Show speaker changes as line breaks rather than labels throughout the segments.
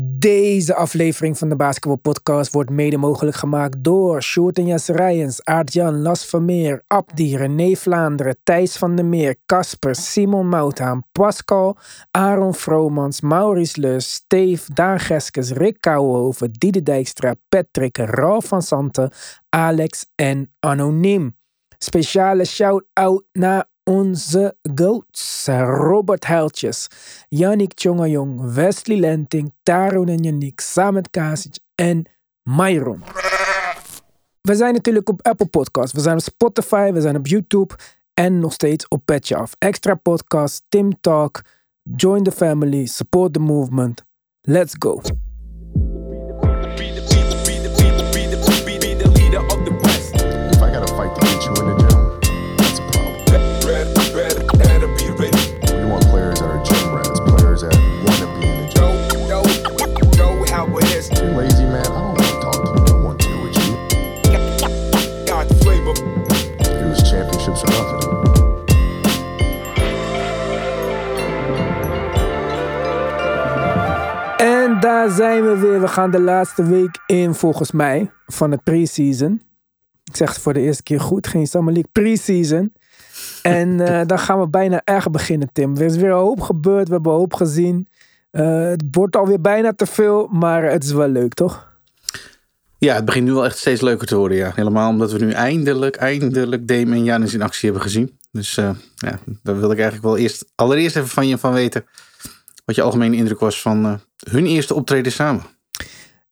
Deze aflevering van de Basketball Podcast wordt mede mogelijk gemaakt door Sjoerd en Jesse Rijens, Aart-Jan, Las Vermeer, Abdi, René Vlaanderen, Thijs van der Meer, Casper, Simon Mouthaan, Pascal, Aaron Vromans, Maurice Lus, Steve, Daan Geskes, Rick Kouwenhoven, Diede Dijkstra, Patrick, Ralf van Santen, Alex en Anoniem. Speciale shout-out naar onze goats. Robert Heltjes, Yannick Tjongajong, Wesley Lenting, Taron en Yannick, Samet Kasic en Myron. We zijn natuurlijk op Apple Podcasts, we zijn op Spotify, we zijn op YouTube en nog steeds op Petje Af. Extra podcast, Tim Talk, join the family, support the movement. Let's go. Daar zijn we weer. We gaan de laatste week in, volgens mij, van het preseason. Ik zeg het voor de eerste keer goed, geen Summer League preseason. En eh, dan gaan we bijna echt beginnen, Tim. Er is weer een hoop gebeurd, we hebben een hoop gezien. Eh, het wordt alweer bijna te veel, maar het is wel leuk, toch?
Ja, het begint nu wel echt steeds leuker te worden, ja. Helemaal omdat we nu eindelijk, eindelijk Dame en Janis in actie hebben gezien. Dus eh, ja, daar wil ik eigenlijk wel eerst, allereerst even van je van weten. Wat je algemene indruk was van hun eerste optreden samen.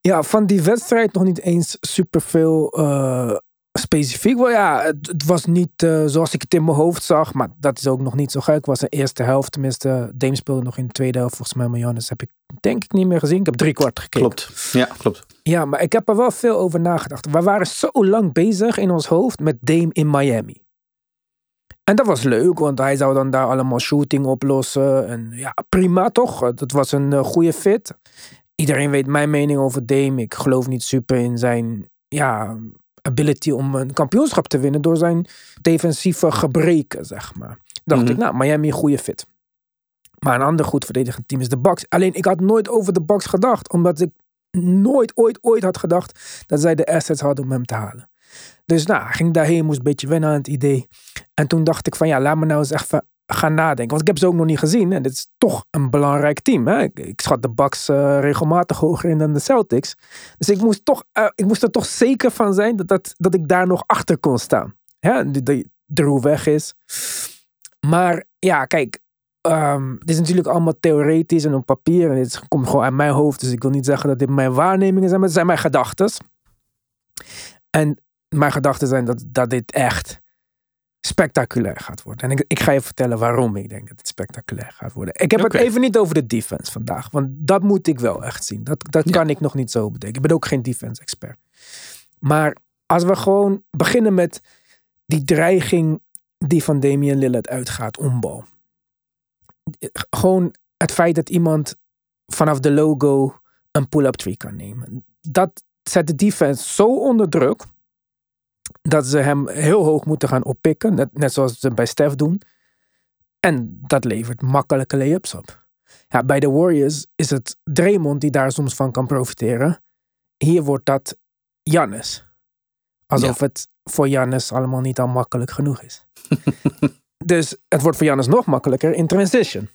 Ja, van die wedstrijd nog niet eens superveel eh specifiek. Wel ja, het, het was niet eh, zoals ik het in mijn hoofd zag, maar dat is ook nog niet zo gek. Het was de eerste helft, tenminste. Dame speelde nog in de tweede helft, volgens mij. Maar Johannes heb ik denk ik niet meer gezien. Ik heb drie kwart gekeken.
Klopt. Ja, klopt.
Ja, maar ik heb er wel veel over nagedacht. We waren zo lang bezig in ons hoofd met Dame in Miami. En dat was leuk, want hij zou dan daar allemaal shooting oplossen. En ja, prima toch? Dat was een eh, goede fit. Iedereen weet mijn mening over Dame. Ik geloof niet super in zijn ja, ability om een kampioenschap te winnen door zijn defensieve gebreken, zeg maar. Dacht
Mhm.
ik, nou, Miami goede fit. Maar een ander goed verdedigend team is de Bucks. Alleen ik had nooit over de Bucks gedacht, omdat ik nooit, ooit, ooit had gedacht dat zij de assets hadden om hem te halen. Dus nou, ging daarheen, moest een beetje wennen aan het idee. En toen dacht ik van ja, laat me nou eens even gaan nadenken. Want ik heb ze ook nog niet gezien. En dit is toch een belangrijk team. Hè? Ik, schat de Bucks eh, regelmatig hoger in dan de Celtics. Dus ik moest, toch, eh, ik moest er toch zeker van zijn dat, dat, dat ik daar nog achter kon staan. Dat dat Drew weg is. Maar ja, kijk. ehm dit is natuurlijk allemaal theoretisch en op papier. En dit komt gewoon uit mijn hoofd. Dus ik wil niet zeggen dat dit mijn waarnemingen zijn. Maar het zijn mijn gedachten. En mijn gedachten zijn dat, dat dit echt spectaculair gaat worden. En ik, ik ga je vertellen waarom ik denk dat het spectaculair gaat worden. Ik heb het even niet over de defense vandaag. Want dat moet ik wel echt zien. Dat, dat
Ja.
kan ik nog niet zo bedenken. Ik ben ook geen defense expert. Maar als we gewoon beginnen met die dreiging die van Damian Lillard uitgaat om bal. Gewoon het feit dat iemand vanaf de logo een pull-up tree kan nemen. Dat zet de defense zo onder druk dat ze hem heel hoog moeten gaan oppikken. Net, net zoals ze bij Steph doen. En dat levert makkelijke layups op. Ja, bij de Warriors is het Draymond die daar soms van kan profiteren. Hier wordt dat Jannes. Alsof het voor Jannes allemaal niet al makkelijk genoeg is. dus het wordt voor Jannes nog makkelijker in transition.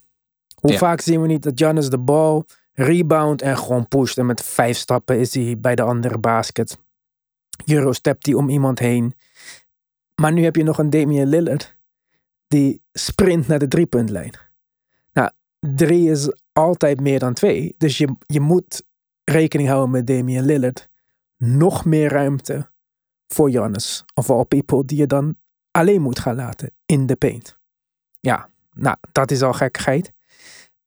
Hoe
Ja.
vaak zien we niet dat Jannes de bal rebound en gewoon pusht. En met vijf stappen is hij bij de andere basket. Eurostept hij om iemand heen. Maar nu heb je nog een Damian Lillard. Die sprint naar de driepuntlijn. Nou, drie is altijd meer dan twee. Dus je, je moet rekening houden met Damian Lillard. Nog meer ruimte voor Giannis. Of all people die je dan alleen moet gaan laten in de paint. Ja, nou, dat is al gekkigheid.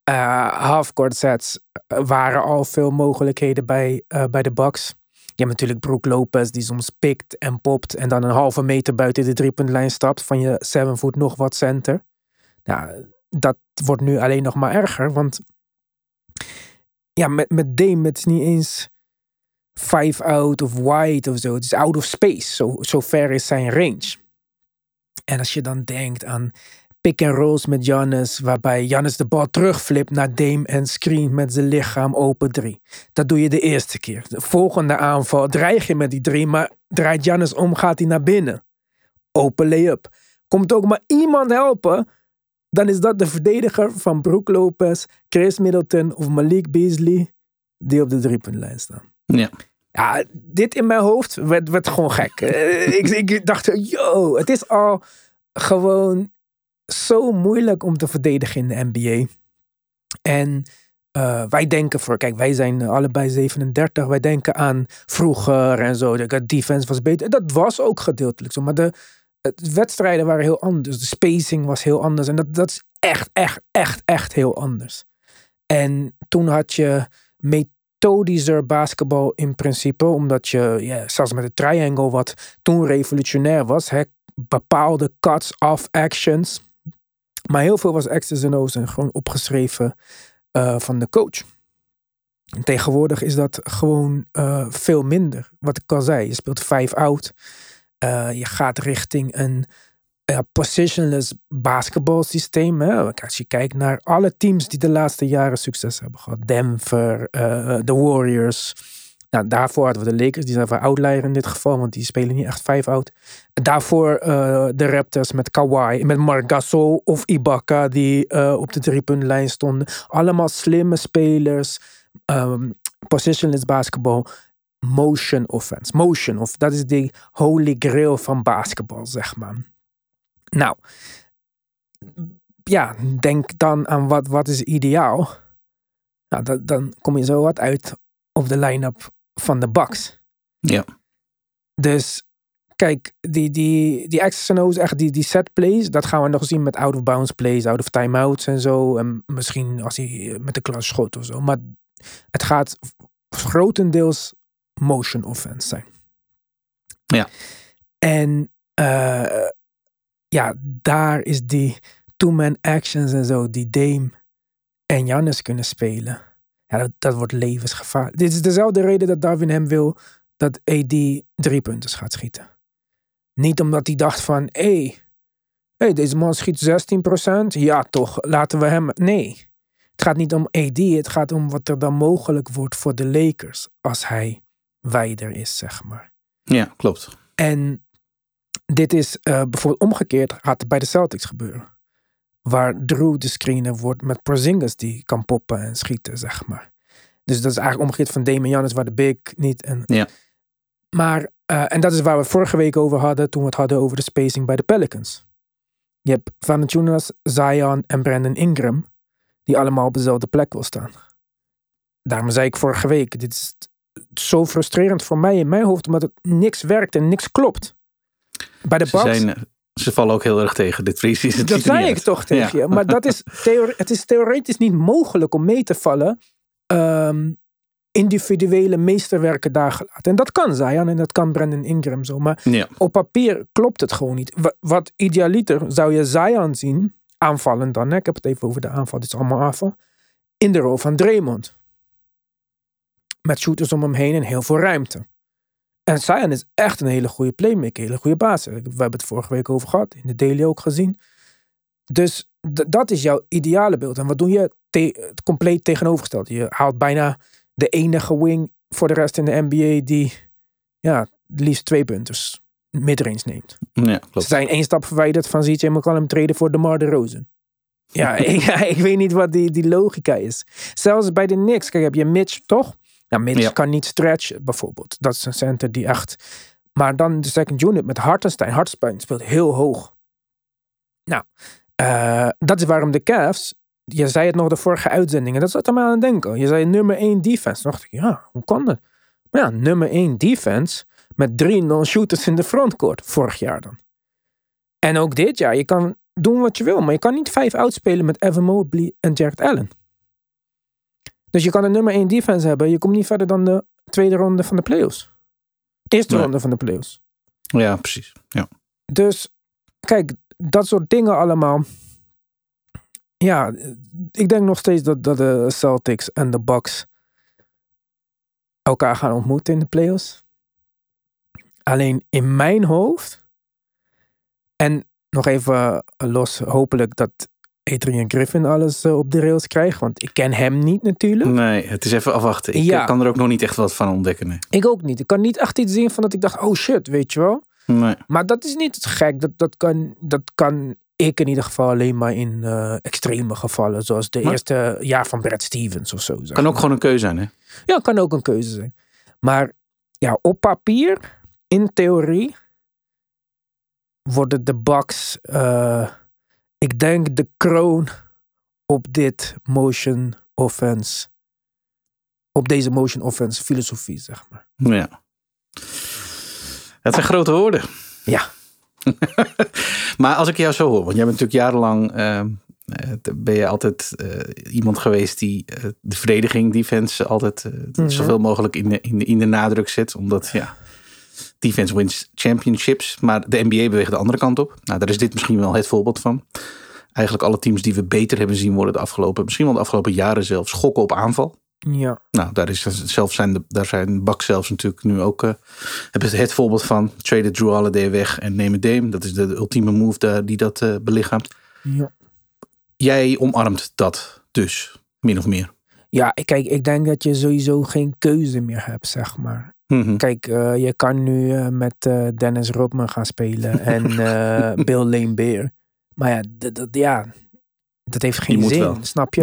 Eh halfcourt sets waren al veel mogelijkheden bij, eh, bij de Bucks. Je hebt natuurlijk Brook Lopez die soms pikt en popt en dan een halve meter buiten de driepuntlijn stapt van je 7 voet nog wat center. Nou, dat wordt nu alleen nog maar erger, want ja, met, met Dame het is niet eens five out of wide of zo. Het is out of space. Zo, zo ver is zijn range. En als je dan denkt aan pick-and-rolls met Giannis, waarbij Giannis de bal terugflipt naar Dame en screen met zijn lichaam open drie. Dat doe je de eerste keer. De volgende aanval dreig je met die drie, maar draait Giannis om, gaat hij naar binnen. Open lay-up. Komt ook maar iemand helpen, dan is dat de verdediger van Brook Lopez, Chris Middleton of Malik Beasley, die op de driepuntlijn staan.
Ja.
Ja, dit in mijn hoofd werd, werd gewoon gek. Eh, ik, ik dacht, yo, het is al gewoon zo moeilijk om te verdedigen in de NBA. En eh, wij denken voor, kijk, wij zijn allebei 37. Wij denken aan vroeger en zo. De defense was beter. Dat was ook gedeeltelijk zo. Maar de, de wedstrijden waren heel anders. De spacing was heel anders. En dat, dat is echt, echt, echt, echt heel anders. En toen had je methodischer basketbal in principe. Omdat je, ja, zelfs met de triangle, wat toen revolutionair was. Hè, bepaalde cuts off actions. Maar heel veel was X's en gewoon opgeschreven uh, van de coach. En tegenwoordig is dat gewoon uh, veel minder. Wat ik al zei, je speelt vijf out. Uh, je gaat richting een positionless basketbalsysteem. Hè? Als je kijkt naar alle teams die de laatste jaren succes hebben gehad. Denver, de Warriors, nou, daarvoor hadden we de Lakers, die zijn van outlier in dit geval, want die spelen niet echt vijf out. Daarvoor uh, de Raptors met Kawhi, met Marc Gasol of Ibaka, die uh, op de driepuntlijn stonden. Allemaal slimme spelers, um, positionless basketbal, motion offense. Motion, of dat is de holy grail van basketbal, zeg maar. Nou, ja, denk dan aan wat, wat is ideaal. Nou, dan kom je zo wat uit op de line-up van de Bucks.
Ja.
Dus kijk, die, die, die X's en O's, echt die, die set plays, dat gaan we nog zien met out of bounds plays, out of timeouts en zo. En misschien als hij met de klas schot of zo. Maar het gaat grotendeels motion offense zijn.
Ja.
En uh, ja, daar is die two-man actions en zo, die Dame en Jannes kunnen spelen ja, dat, dat wordt levensgevaarlijk. Dit is dezelfde reden dat Darwin hem wil dat AD drie punten gaat schieten. Niet omdat hij dacht van, hé, hey, hey, deze man schiet 16%. Ja, toch, laten we hem... Nee, het gaat niet om AD. Het gaat om wat er dan mogelijk wordt voor de Lakers als hij wijder is, zeg maar.
Ja, klopt.
En dit is uh, bijvoorbeeld omgekeerd, gaat het bij de Celtics gebeuren waar Drew de screener wordt met Porzingis die kan poppen en schieten, zeg maar. Dus dat is eigenlijk omgekeerd van Damon Jannis, waar de big niet. En,
ja.
Maar, uh, en dat is waar we vorige week over hadden, toen we het hadden over de spacing bij de Pelicans. Je hebt Valanciunas, Zion en Brandon Ingram, die allemaal op dezelfde plek wil staan. Daarom zei ik vorige week, dit is zo frustrerend voor mij in mijn hoofd, omdat het niks werkt en niks klopt. Bij de Bucks,
zijn, ze vallen ook heel erg tegen dit precies.
Dat zei ik toch tegen je. Maar dat is het is theoretisch niet mogelijk om mee te vallen. Um, individuele meesterwerken daar gelaten. En dat kan Zion en dat kan Brandon Ingram zo. Maar
ja.
op papier klopt het gewoon niet. Wat idealiter zou je Zion zien, aanvallen dan. Hè? Ik heb het even over de aanval, dit is allemaal aanval. In de rol van Draymond. Met shooters om hem heen en heel veel ruimte. En Zion is echt een hele goede playmaker, een hele goede baas. We hebben het vorige week over gehad, in de daily ook gezien. Dus dat is jouw ideale beeld. En wat doe je? Te compleet tegenovergesteld. Je haalt bijna de enige wing voor de rest in de NBA die ja, liefst twee punters midrange neemt.
Ja, klopt.
Ze zijn één stap verwijderd van CJ McCollum treden voor DeMar DeRozan. Ja, ik, ik weet niet wat die, die logica is. Zelfs bij de Knicks, kijk, heb je Mitch toch? Mitch ja. kan niet stretchen bijvoorbeeld. Dat is een center die echt... Maar dan de second unit met Hartenstein. Hartenstein speelt heel hoog. Nou, uh, dat is waarom de Cavs... Je zei het nog de vorige uitzendingen. Dat zat er maar aan het denken. Je zei nummer 1 defense. Dan dacht ik, ja, hoe kan dat? Maar ja, nummer 1 defense met drie non-shooters in de frontcourt. Vorig jaar dan. En ook dit jaar. Je kan doen wat je wil. Maar je kan niet vijf uitspelen met Evan Mobley en Jared Allen. Dus je kan een nummer 1 defense hebben. Je komt niet verder dan de tweede ronde van de playoffs. Eerste nee. ronde van de playoffs.
Ja, precies. Ja.
Dus kijk, dat soort dingen allemaal. Ja, ik denk nog steeds dat, dat de Celtics en de Bucks elkaar gaan ontmoeten in de playoffs. Alleen in mijn hoofd. En nog even los, hopelijk dat Adrian Griffin alles eh, op de rails krijgt. Want ik ken hem niet natuurlijk.
Nee, het is even afwachten. Ik
Ja.
eh, kan er ook nog niet echt wat van ontdekken. Nee.
Ik ook niet. Ik kan niet echt iets zien van dat ik dacht, oh shit, weet je wel.
nee.
Maar dat is niet gek. Dat, dat, kan, dat kan ik in ieder geval alleen maar in eh, extreme gevallen. Zoals de
Maar-
eerste jaar van Brad Stevens of zo.
Kan ook
maar.
gewoon een keuze zijn, hè?
Ja, kan ook een keuze zijn. Maar ja, op papier, in theorie, worden de Bucks, ik denk, de kroon op dit motion offense. Op deze motion offense filosofie, zeg maar.
Ja. Het zijn grote woorden.
Ja.
Maar als ik jou zo hoor, want jij bent natuurlijk jarenlang, ehm, eh, ben je altijd eh, iemand geweest die eh, de verdediging, defense, altijd
Mhm.
zoveel mogelijk in de, in, de, in de nadruk zet. Omdat, ja, defense wins championships, maar de NBA beweegt de andere kant op. Nou, daar is dit misschien wel het voorbeeld van. Eigenlijk alle teams die we beter hebben zien worden de afgelopen, misschien wel de afgelopen jaren zelfs, gokken op aanval.
Ja,
Nou, daar, is zelfs zijn de, daar zijn Bucks zelfs natuurlijk nu ook eh, hebben ze het voorbeeld van. Trade Drew Holiday weg en neem Dame. Dat is de, de ultieme move daar, die dat eh, belichaamt.
ja.
Jij omarmt dat dus, min of meer.
Ja, ik- kijk, ik denk dat je sowieso geen keuze meer hebt, zeg maar.
Mhm.
Kijk, eh, je kan nu eh, met eh, Dennis Rodman gaan spelen en Bill Lane Beer. Maar ja, ja, dat heeft geen zin,
wel.
snap je?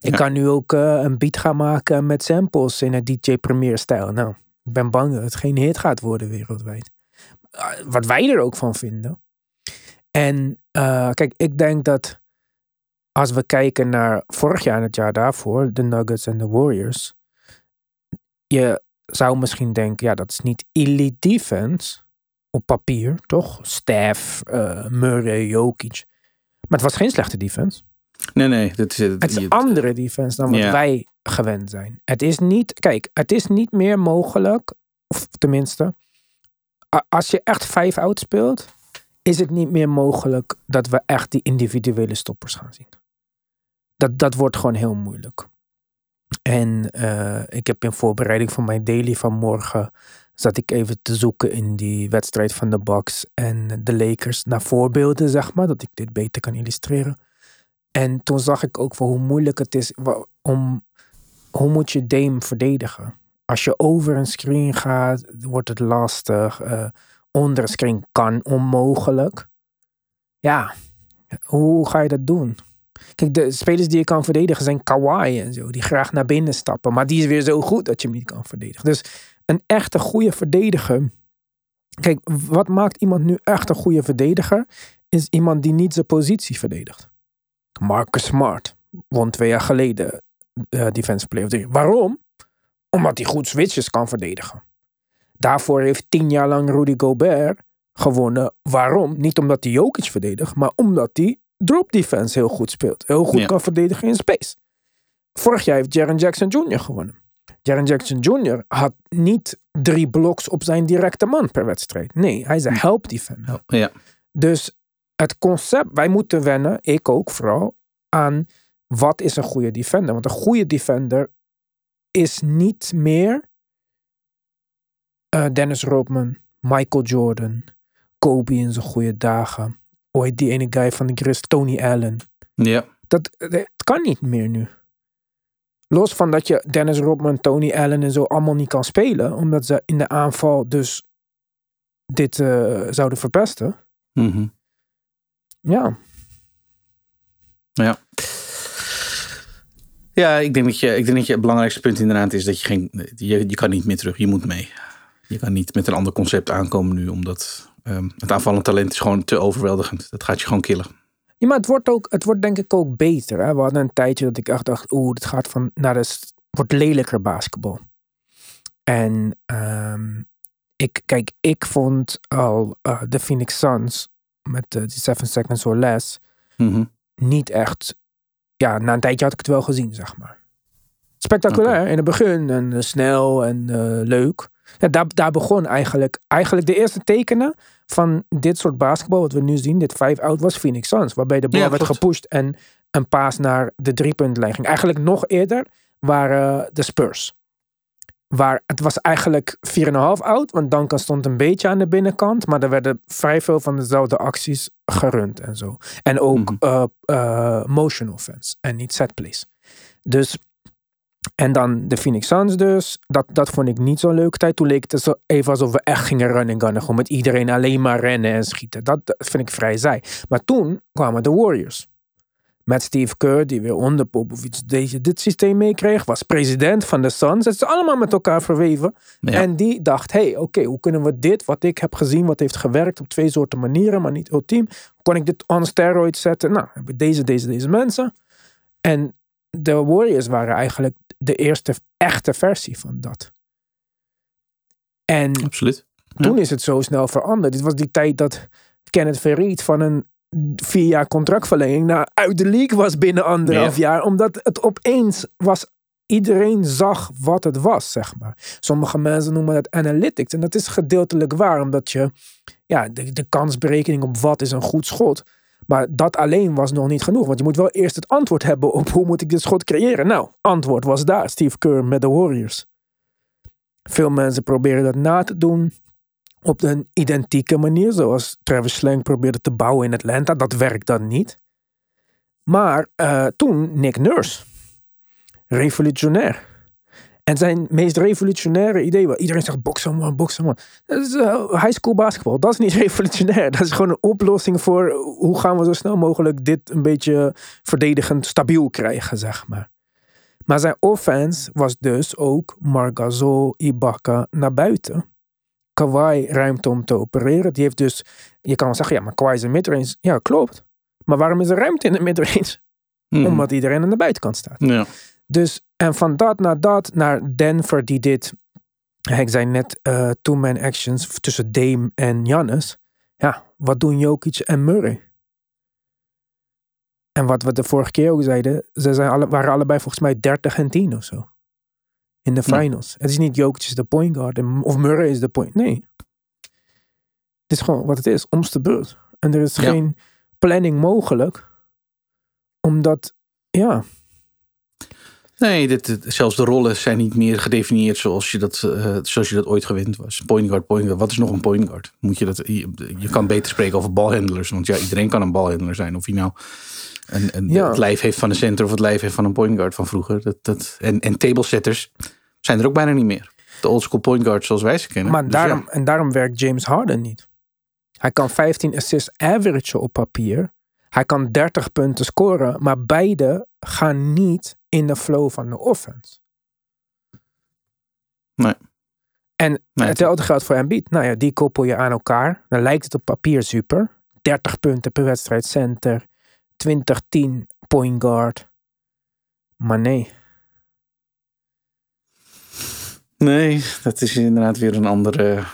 Ik
Ja.
kan nu ook een beat gaan maken met samples in het DJ Premier stijl. Nou, ik ben bang dat het geen hit gaat worden wereldwijd. Uh, Wat wij er ook van vinden. En kijk, ik denk dat als we kijken naar vorig jaar en het jaar daarvoor, de Nuggets en de Warriors. Je zou misschien denken, ja, dat is niet elite defense op papier, toch? Steph, eh, Murray, Jokic. Maar het was geen slechte defense.
Nee, nee. Dat is,
Het is een andere defense dan wat
Ja.
wij gewend zijn. Het is niet, kijk, het is niet meer mogelijk, of tenminste, als je echt vijf out speelt, is het niet meer mogelijk dat we echt die individuele stoppers gaan zien. Dat, dat wordt gewoon heel moeilijk. En eh, ik heb in voorbereiding van mijn daily van morgen zat ik even te zoeken in die wedstrijd van de Bucks en de Lakers naar voorbeelden, zeg maar, dat ik dit beter kan illustreren. En toen zag ik ook voor hoe moeilijk het is om hoe moet je Dame verdedigen. Als je over een screen gaat, wordt het lastig. Eh, onder een screen kan onmogelijk. Ja, hoe ga je dat doen? Kijk, de spelers die je kan verdedigen zijn Kawhi en zo. Die graag naar binnen stappen. Maar die is weer zo goed dat je hem niet kan verdedigen. Dus een echte goede verdediger. Kijk, wat maakt iemand nu echt een goede verdediger? Is iemand die niet zijn positie verdedigt. Marcus Smart won twee jaar geleden eh Defense Player of the Year. Waarom? Omdat hij goed switches kan verdedigen. Daarvoor heeft tien jaar lang Rudy Gobert gewonnen. Waarom? Niet omdat hij Jokic verdedigt, maar omdat hij drop defense heel goed speelt. Heel goed
Ja.
kan verdedigen in space. Vorig jaar heeft Jaren Jackson Jr. gewonnen. Jaren Jackson Jr. had niet drie bloks op zijn directe man per wedstrijd. Nee, hij is een help defender.
Ja.
Dus het concept, wij moeten wennen, ik ook vooral, aan wat is een goede defender. Want een goede defender is niet meer eh, Dennis Rodman, Michael Jordan, Kobe in zijn goede dagen. Ooit die ene guy van de Grizz, Tony Allen.
ja.
Dat, dat kan niet meer nu. Los van dat je Dennis Rodman, Tony Allen en zo allemaal niet kan spelen. Omdat ze in de aanval dus dit eh, zouden verpesten.
Mhm.
Ja,
Ja. Ja, ik denk dat je, ik denk dat je het belangrijkste punt inderdaad is dat je geen, je, je kan niet meer terug, je moet mee. Je kan niet met een ander concept aankomen nu, omdat ehm, het aanvallend talent is gewoon te overweldigend. Dat gaat je gewoon killen.
Ja, maar het wordt, ook, het wordt denk ik ook beter. Hè? We hadden een tijdje dat ik echt dacht, oeh, het gaat van naar de, wordt lelijker basketbal. En ehm, ik, kijk, ik vond al eh, de Phoenix Suns met eh, die Seven Seconds or Less
Mhm.
niet echt, ja, na een tijdje had ik het wel gezien, zeg maar. Spectaculair in het begin en eh, snel en eh, leuk. Ja, daar, daar begon eigenlijk, eigenlijk de eerste tekenen van dit soort basketbal, wat we nu zien, dit 5-out, was Phoenix Suns. Waarbij de bal
Ja,
werd gepusht en een paas naar de driepuntlijn ging. Eigenlijk nog eerder waren de Spurs. Waar het was eigenlijk 4,5 oud, want Duncan stond een beetje aan de binnenkant. Maar er werden vrij veel van dezelfde acties gerund en zo. En ook
Mhm.
eh, eh, motion offense en niet set plays. Dus, en dan de Phoenix Suns dus. Dat, dat vond ik niet zo'n leuke tijd. Toen leek het zo even alsof we echt gingen running gunnen. Gewoon met iedereen alleen maar rennen en schieten. Dat, dat vind ik vrij saai. Maar toen kwamen de Warriors. Met Steve Kerr, die weer onder Popovich deze, dit systeem meekreeg. Was president van de Suns. Het is allemaal met elkaar verweven.
Ja.
En die dacht, hey, oké, hoe kunnen we dit, wat ik heb gezien, wat heeft gewerkt op twee soorten manieren, maar niet ultiem. Hoe kan ik dit on steroids zetten? Nou, heb ik deze, deze, deze mensen. En de Warriors waren eigenlijk de eerste echte versie van dat. En
Absoluut.
toen is het zo snel veranderd. Dit was die tijd dat Kenneth Verriet van een vier jaar contractverlenging naar uit de league was binnen anderhalf jaar. Omdat het opeens was. Iedereen zag wat het was, zeg maar. Sommige mensen noemen het analytics. En dat is gedeeltelijk waar, omdat je ja, de, de kansberekening op wat is een goed schot. Maar dat alleen was nog niet genoeg. Want je moet wel eerst het antwoord hebben op hoe moet ik dit schot creëren. Nou, antwoord was daar. Steve Kerr met de Warriors. Veel mensen proberen dat na te doen op een identieke manier. Zoals Travis Slang probeerde te bouwen in Atlanta. Dat werkt dan niet. Maar eh, toen Nick Nurse. Revolutionair. En zijn meest revolutionaire idee was... Iedereen zegt boksen man, boksen man. Dat is eh, high school basketbal. Dat is niet revolutionair. Dat is gewoon een oplossing voor... hoe gaan we zo snel mogelijk dit een beetje verdedigend stabiel krijgen, zeg maar. Maar zijn offense was dus ook Marc Gasol, Ibaka naar buiten. Kawhi ruimte om te opereren. Die heeft dus, je kan wel zeggen, ja, maar Kawhi is een midrange. Ja, klopt. Maar waarom is er ruimte in de midrange?
Mhm.
Omdat iedereen aan de buitenkant staat.
Ja.
Dus, en van dat naar dat, naar Denver die dit, ik zei net, eh two-man actions tussen Dame en Giannis. Ja, wat doen Jokic en Murray? En wat we de vorige keer ook zeiden, ze zijn alle, waren allebei volgens mij 30 en 10 of zo. In de
Ja.
finals. Het is niet Jokic is de point guard of Murray is de point. Nee. Het is gewoon wat het is, om's de beurt. En er is
Ja.
geen planning mogelijk. Omdat, ja,
Nee, dit, dit- zelfs de rollen zijn niet meer gedefinieerd zoals je dat, eh, zoals je dat ooit gewend was. Point guard, point guard. Wat is nog een point guard? Moet je, dat, je, je kan beter spreken over balhandlers. Want ja, iedereen kan een balhandler zijn. Of hij nou een, een,
Ja.
het lijf heeft van een center of het lijf heeft van een point guard van vroeger. Dat, dat, en, en tablesetters zijn er ook bijna niet meer. De oldschool point guards zoals wij ze kennen.
Maar
Dus
daarom,
ja.
en daarom werkt James Harden niet. Hij kan 15 assists averagen op papier. Hij kan 30 punten scoren. Maar beide gaan niet in de flow van de offense.
Nee.
En
Nee,
hetzelfde geldt voor Embiid. Nou ja, die koppel je aan elkaar. Dan lijkt het op papier super. 30 punten per wedstrijd center. 20-10 point guard. Maar nee.
Nee, dat is inderdaad weer een andere.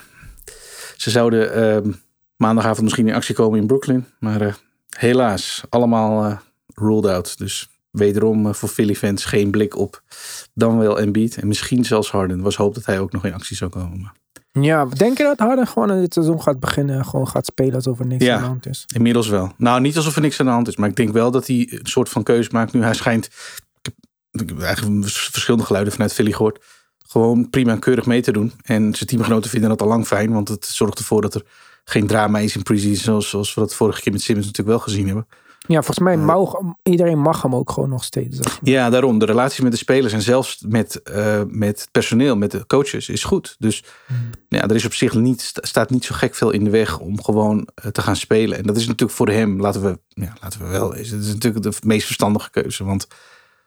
Ze zouden ehm, maandagavond misschien in actie komen in Brooklyn. Maar eh, helaas, allemaal eh, ruled out. Dus wederom eh, voor Philly fans geen blik op dan wel Embiid. En misschien zelfs Harden. Was hoop dat hij ook nog in actie zou komen.
Ja, denk je dat Harden gewoon in dit seizoen gaat beginnen en gewoon gaat spelen alsof er niks
Ja.
aan de hand is?
inmiddels wel. Nou, niet alsof er niks aan de hand is. Maar ik denk wel dat hij een soort van keuze maakt. Nu hij schijnt. Ik heb eigenlijk verschillende geluiden vanuit Philly gehoord. Gewoon prima en keurig mee te doen. En zijn teamgenoten vinden dat al lang fijn. Want het zorgt ervoor dat er geen drama is in pre-season. Zoals, zoals we dat vorige keer met Simmons natuurlijk wel gezien hebben.
Ja, volgens mij mag iedereen mag hem ook gewoon nog steeds. zeg maar.
Ja, daarom. De relatie met de spelers en zelfs met, eh, met het personeel, met de coaches, is goed. Dus ja, er is op zich niet, sta- staat niet zo gek veel in de weg om gewoon eh, te gaan spelen. En dat is natuurlijk voor hem, laten we, ja, laten we wel eens. Het is natuurlijk de meest verstandige keuze. Want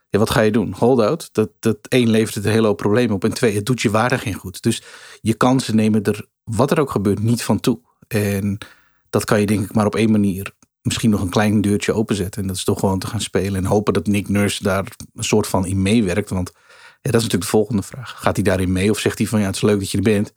ja, wat ga je doen? Hold-out. Dat, dat één levert het een hele hoop problemen op. En twee, het doet je waarde geen goed. Dus je kansen nemen er, wat er ook gebeurt, niet van toe. En dat kan je denk ik maar op één manier misschien nog een klein deurtje openzetten. En dat is toch gewoon te gaan spelen. En hopen dat Nick Nurse daar een soort van in meewerkt. Want ja, dat is natuurlijk de volgende vraag. Gaat hij daarin mee? Of zegt hij van ja, het is leuk dat je er bent.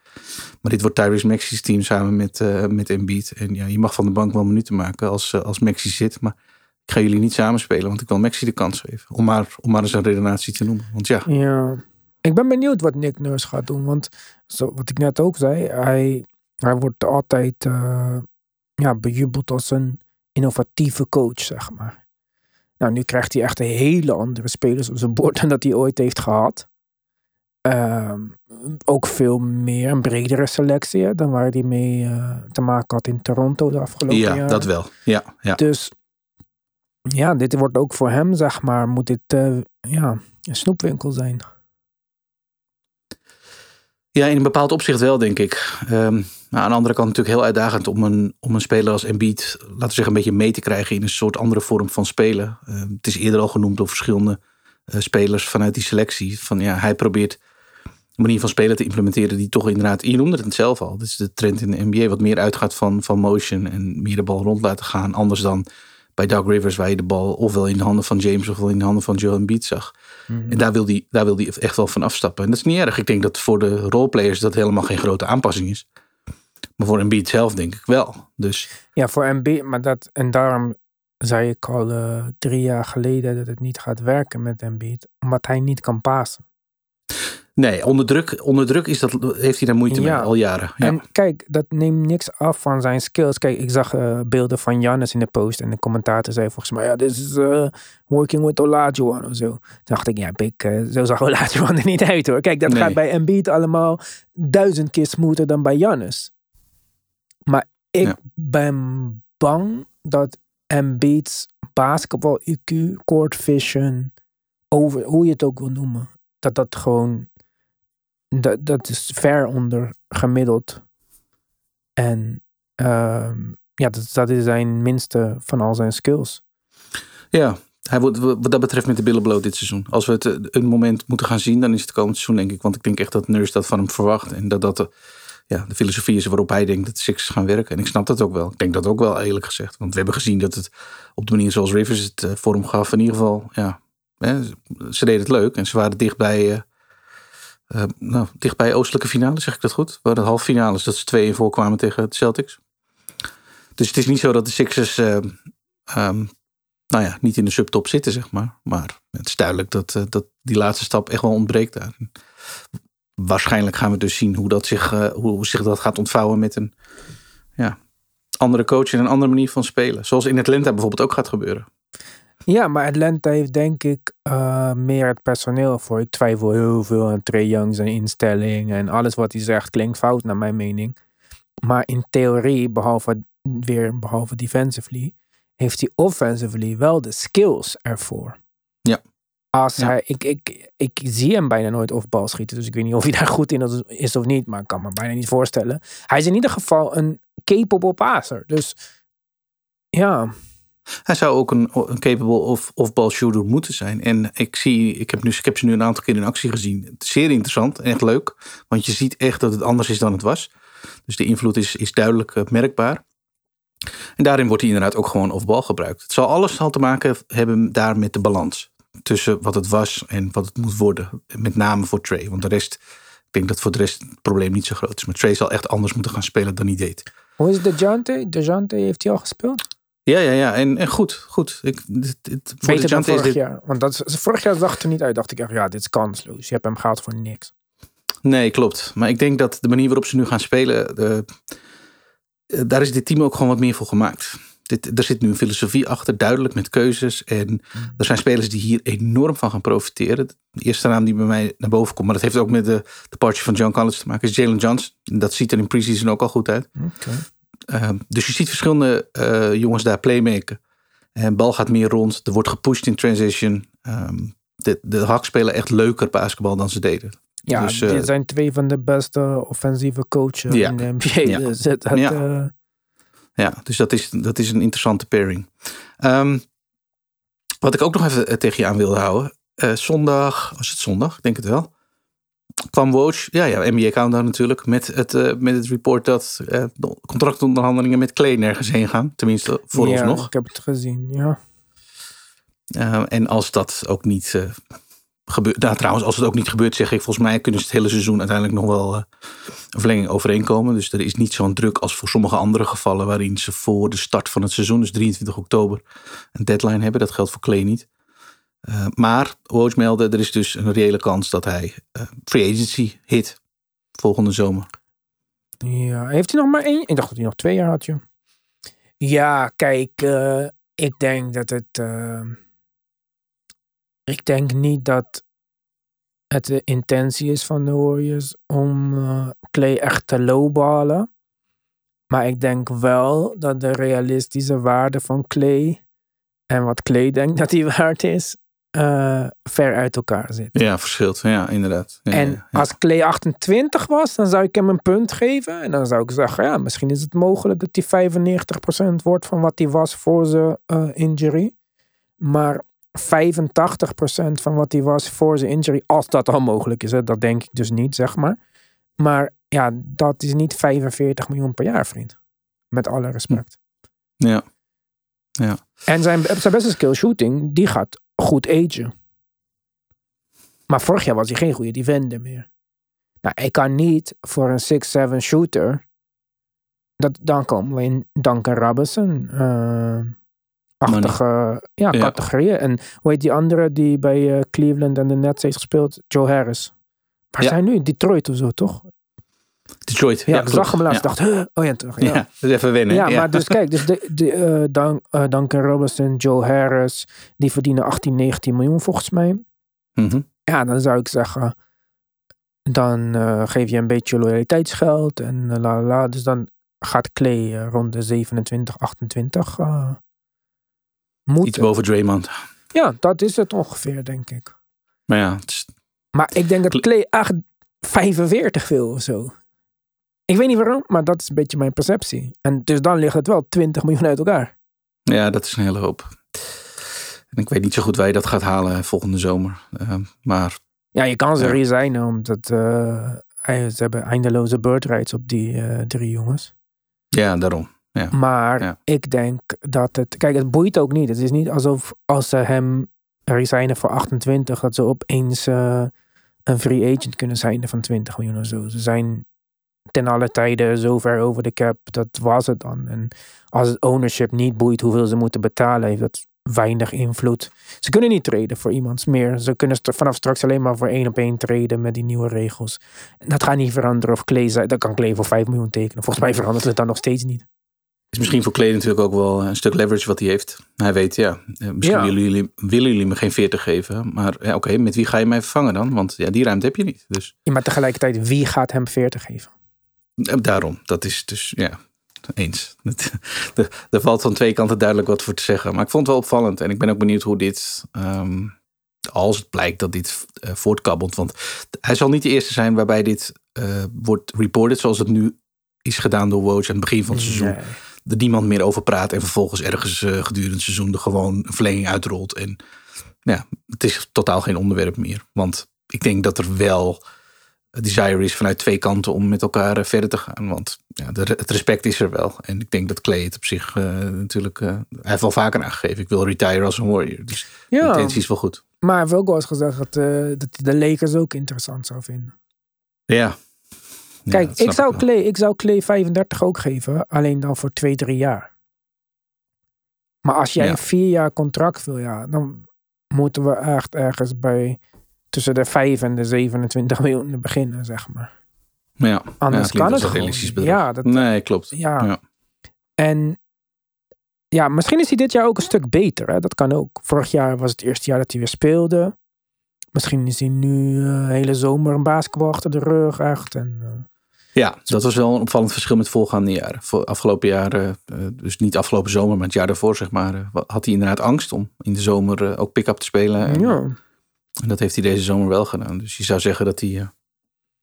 Maar dit wordt Tyrese Maxi's team samen met, eh met Embiid. En ja, je mag van de bank wel minuten maken als, eh, als Maxi zit. Maar ik ga jullie niet samenspelen. Want ik wil Maxi de kans geven. Om maar, om maar eens een redenatie te noemen. Want ja,
Ja. Ik ben benieuwd wat Nick Nurse gaat doen. Want zo, wat ik net ook zei, hij, hij wordt altijd eh, ja, bejubeld als een innovatieve coach, zeg maar. Nou, nu krijgt hij echt een hele andere spelers op zijn bord dan dat hij ooit heeft gehad. Ehm, ook veel meer, een bredere selectie hè, dan waar hij mee eh, te maken had in Toronto de afgelopen
Ja,
jaren.
dat wel. Ja, ja.
Dus ja, dit wordt ook voor hem, zeg maar, moet dit eh, ja, een snoepwinkel zijn.
Ja, in een bepaald opzicht wel, denk ik. Ehm, aan de andere kant natuurlijk heel uitdagend om een, om een speler als Embiid, laten we zeggen, een beetje mee te krijgen in een soort andere vorm van spelen. Ehm, het is eerder al genoemd door verschillende eh, spelers vanuit die selectie. Van, ja, hij probeert een manier van spelen te implementeren die toch inderdaad, je noemde het zelf al, dit is de trend in de NBA, wat meer uitgaat van, van motion en meer de bal rond laten gaan. Anders dan bij Doug Rivers, waar je de bal ofwel in de handen van James ofwel in de handen van Joel Embiid zag. En daar wil hij daar wil die echt wel van afstappen. En dat is niet erg. Ik denk dat voor de roleplayers dat helemaal geen grote aanpassing is. Maar voor Embiid zelf denk ik wel. Dus
Ja, voor MB, maar dat, en daarom zei ik al eh, drie jaar geleden dat het niet gaat werken met Embiid, omdat hij niet kan pasen.
Nee, onder druk, onder druk is dat, heeft hij daar moeite
Ja.
mee al jaren. Ja.
En kijk, dat neemt niks af van zijn skills. Kijk, ik zag eh, beelden van Jannes in de post en de commentator zei volgens mij, ja, dit is eh, working with Olajuwon of zo. Toen dacht ik, ja, Bik, eh, zo zag Olajuwon er niet uit hoor. Kijk, dat
Nee.
gaat bij Embiid allemaal duizend keer smoother dan bij Jannes. Maar ik
Ja.
ben bang dat Embiid's basketbal IQ, court vision, over, hoe je het ook wil noemen, dat dat gewoon, dat, dat is ver onder gemiddeld. En ehm, ja, dat, dat is zijn minste van al zijn skills.
ja, hij wordt wat dat betreft met de billen bloot dit seizoen. Als we het eh, een moment moeten gaan zien, dan is het komend seizoen denk ik. Want ik denk echt dat Nurse dat van hem verwacht. En dat dat de, ja, de filosofie is waarop hij denkt dat Sixers gaan werken. En ik snap dat ook wel. Ik denk dat ook wel eerlijk gezegd. Want we hebben gezien dat het op de manier zoals Rivers het eh, vorm gaf. In ieder geval, ja, hè, ze deden het leuk. En ze waren dichtbij, eh, nou, dichtbij oostelijke finale, zeg ik dat goed? We hadden halve finales dat ze twee in voorkwamen tegen de Celtics. Dus het is niet zo dat de Sixers... eh, ehm, nou ja, niet in de subtop zitten, zeg maar. Maar het is duidelijk dat, eh, dat die laatste stap echt wel ontbreekt daar. Waarschijnlijk gaan we dus zien hoe, dat zich, hoe zich dat gaat ontvouwen met een ja, andere coach en een andere manier van spelen. Zoals in Atlanta bijvoorbeeld ook gaat gebeuren.
Ja, maar Atlanta heeft denk ik eh, meer het personeel voor. Ik twijfel heel veel aan Trey Young zijn instelling en alles wat hij zegt klinkt fout naar mijn mening. Maar in theorie, behalve weer behalve defensively, heeft hij offensively wel de skills ervoor.
Ja.
Als
Ja.
hij, ik, ik, ik zie hem bijna nooit off bal schieten, dus ik weet niet of hij daar goed in is of niet, maar ik kan me bijna niet voorstellen. Hij is in ieder geval een capable passer. Dus ja,
Hij zou ook een, capable of, of-ball shooter moeten zijn. En ik, zie, ik, heb nu, ik heb ze nu een aantal keer in actie gezien. Zeer interessant echt leuk. Want je ziet echt dat het anders is dan het was. Dus de invloed is, is duidelijk eh, merkbaar. En daarin wordt hij inderdaad ook gewoon off-ball gebruikt. Het zal alles al te maken hebben daar met de balans. Tussen wat het was en wat het moet worden. Met name voor Trey. Want de rest, ik denk dat voor de rest het probleem niet zo groot is. Maar Trey zal echt anders moeten gaan spelen dan hij deed.
hoe is DeJounte? DeJounte heeft hij al gespeeld?
Ja, ja, ja. En, en goed, goed. Ik, dit, dit, voor
Beter dan vorig
dit,
jaar. Want dat, vorig jaar zag het er niet uit. Dacht ik echt, ja, dit is kansloos. Je hebt hem gehaald voor niks.
Nee, klopt. Maar ik denk dat de manier waarop ze nu gaan spelen, eh, eh, daar is dit team ook gewoon wat meer voor gemaakt. Dit, er zit nu een filosofie achter, duidelijk met keuzes. En er zijn spelers die hier enorm van gaan profiteren. De eerste naam die bij mij naar boven komt, maar dat heeft ook met de departure van John Collins te maken, is Jalen Johnson. Dat ziet er in preseason ook al goed uit. Uh, dus je ziet verschillende uh, jongens daar playmaken. En bal gaat meer rond. Er wordt gepusht in transition. Um, de, de Hawks spelen echt leuker basketbal dan ze deden.
Ja,
Dus,
dit
eh,
zijn twee van de beste offensieve coaches
Ja.
in de NBA.
Ja.
Dus het,
Ja.
eh,
Ja, dus dat is, dat is een interessante pairing. Ehm, wat ik ook nog even eh, tegen je aan wilde houden. Eh, zondag, was het zondag? Ik denk het wel. Kwam Woj, ja, ja, NBA Countdown natuurlijk, met het, eh, met het report dat eh, de contractonderhandelingen met Clay nergens heen gaan. Tenminste, voor ons
ja,
nog.
Ik heb het gezien, ja.
Uh, en als dat ook niet uh, gebeurt. Nou, trouwens, als het ook niet gebeurt, zeg ik, volgens mij kunnen ze het hele seizoen uiteindelijk nog wel uh, een verlenging overeenkomen. Dus er is niet zo'n druk als voor sommige andere gevallen, waarin ze voor de start van het seizoen, dus 23 oktober, een deadline hebben. Dat geldt voor Clay niet. Uh, maar Woj meldde, er is dus een reële kans dat hij uh, free agency hit volgende zomer.
Ja, heeft hij nog maar één? Ik dacht dat hij nog twee jaar had, joh. Ja, kijk, uh, ik denk dat het. Uh, ik denk niet dat het de intentie is van de Warriors om eh, Clay echt te lowballen. Maar ik denk wel dat de realistische waarde van Clay en wat Clay denkt dat hij waard is, eh, ver uit elkaar zit.
Ja, verschilt. Ja, inderdaad. Ja,
En
ja, ja.
als Clay 28 was, dan zou ik hem een punt geven. En dan zou ik zeggen, ja, misschien is het mogelijk dat hij 95% wordt van wat hij was voor zijn eh, injury. Maar 85% van wat hij was voor zijn injury, als dat al mogelijk is, hè, dat denk ik dus niet, zeg maar. Maar ja, dat is niet 45 miljoen per jaar, vriend. Met alle respect.
Ja.
En zijn, zijn beste skill shooting, die gaat goed agen. Maar vorig jaar was hij geen goede defender meer. Nou, ik kan niet voor een 6-7 shooter. Dat, dan komen we in Duncan Robinson. eh achtige ja,
Ja.
categorieën. En hoe heet die andere die bij eh, Cleveland en de Nets heeft gespeeld? Joe Harris. Waar
Ja.
zijn nu? Detroit of zo, toch?
Detroit.
Ja, ik zag hem laatst. Dacht, huh? oh ja, toch.
Ja. Is even wennen.
Ja, maar dus kijk, dus de, de, eh, Dan, eh, Duncan Robinson, Joe Harris, die verdienen 18, 19 miljoen volgens mij.
Mhm.
Ja, dan zou ik zeggen, dan eh, geef je een beetje loyaliteitsgeld en la la. Dus dan gaat Clay rond de 27, 28 eh
Iets boven Draymond.
Ja, dat is het ongeveer, denk ik.
Maar ja, het is,
Maar ik denk dat
Cl-
Clay echt 45 wil of zo. Ik weet niet waarom, maar dat is een beetje mijn perceptie. En dus dan ligt het wel 20 miljoen uit elkaar.
ja, dat is een hele hoop. En ik weet niet zo goed waar je dat gaat halen volgende zomer. Eh, maar
Ja, je kan ze
Ja.
resignen, omdat eh, ze hebben eindeloze bird rights op die eh, drie jongens.
ja, daarom.
Maar
Ja.
ik denk dat het... Kijk, het boeit ook niet. Het is niet alsof als ze hem resignen voor 28... dat ze opeens een free agent kunnen zijn van 20 miljoen of zo. Ze zijn ten alle tijden zo ver over de cap. Dat was het dan. En als het ownership niet boeit hoeveel ze moeten betalen... heeft dat weinig invloed. Ze kunnen niet treden voor iemand meer. Ze kunnen st- vanaf straks alleen maar voor één op één treden met die nieuwe regels. Dat gaat niet veranderen of Clay... zei- Dat kan Clay voor 5 miljoen tekenen. Volgens mij verandert het dan nog steeds niet.
is misschien voor Clay natuurlijk ook wel een stuk leverage wat hij heeft. Hij weet, ja, eh, misschien
Ja.
Willen, jullie, willen jullie me geen 40 geven. Maar ja, oké, met wie ga je mij vervangen dan? Want ja, die ruimte heb je niet. Dus
Ja, maar tegelijkertijd, wie gaat hem 40 geven?
Eh, daarom, dat is dus, ja, eens. Er valt van twee kanten duidelijk wat voor te zeggen. Maar ik vond het wel opvallend. En ik ben ook benieuwd hoe dit, ehm, als het blijkt dat dit eh, voortkabbelt. Want hij zal niet de eerste zijn waarbij dit eh, wordt reported zoals het nu is gedaan door Woj aan het begin van het seizoen.
Nee.
er niemand meer over praat en vervolgens ergens gedurende het seizoen er gewoon een verlenging uitrolt. En ja, het is totaal geen onderwerp meer. Want ik denk dat er wel desire is vanuit twee kanten om met elkaar eh, verder te gaan. Want ja, de, het respect is er wel. En ik denk dat Clay het op zich eh, natuurlijk... eh, hij heeft wel vaker aangegeven. Ik wil retire als een warrior. Dus de
Ja,
intentie is wel goed.
maar hij heeft ook wel eens gezegd dat, dat hij de Lakers ook interessant zou vinden.
Ja.
Kijk, ik, zou
wel.
Clay, ik zou Clay 35 ook geven, alleen dan voor 2, 3 jaar. Maar als jij
Ja.
een 4 jaar contract wil, ja, dan moeten we echt ergens bij tussen de 5 en de 27 miljoen beginnen, zeg maar.
Maar ja,
Anders
ja,
kan het gewoon. Ja, dat,
Nee, klopt.
ja.
Ja.
En ja, misschien is hij dit jaar ook een stuk beter. Hè? Dat kan ook. Vorig jaar was het eerste jaar dat hij weer speelde. Misschien is hij nu de hele zomer een basketbal achter de rug, echt. En, eh,
Ja, dat was wel een opvallend verschil met voorgaande jaren. Voor afgelopen jaren, eh, dus niet afgelopen zomer, maar het jaar daarvoor, zeg maar, had hij inderdaad angst om in de zomer ook pick-up te spelen. En,
ja.
En dat heeft hij deze zomer wel gedaan. Dus je zou zeggen dat hij, eh,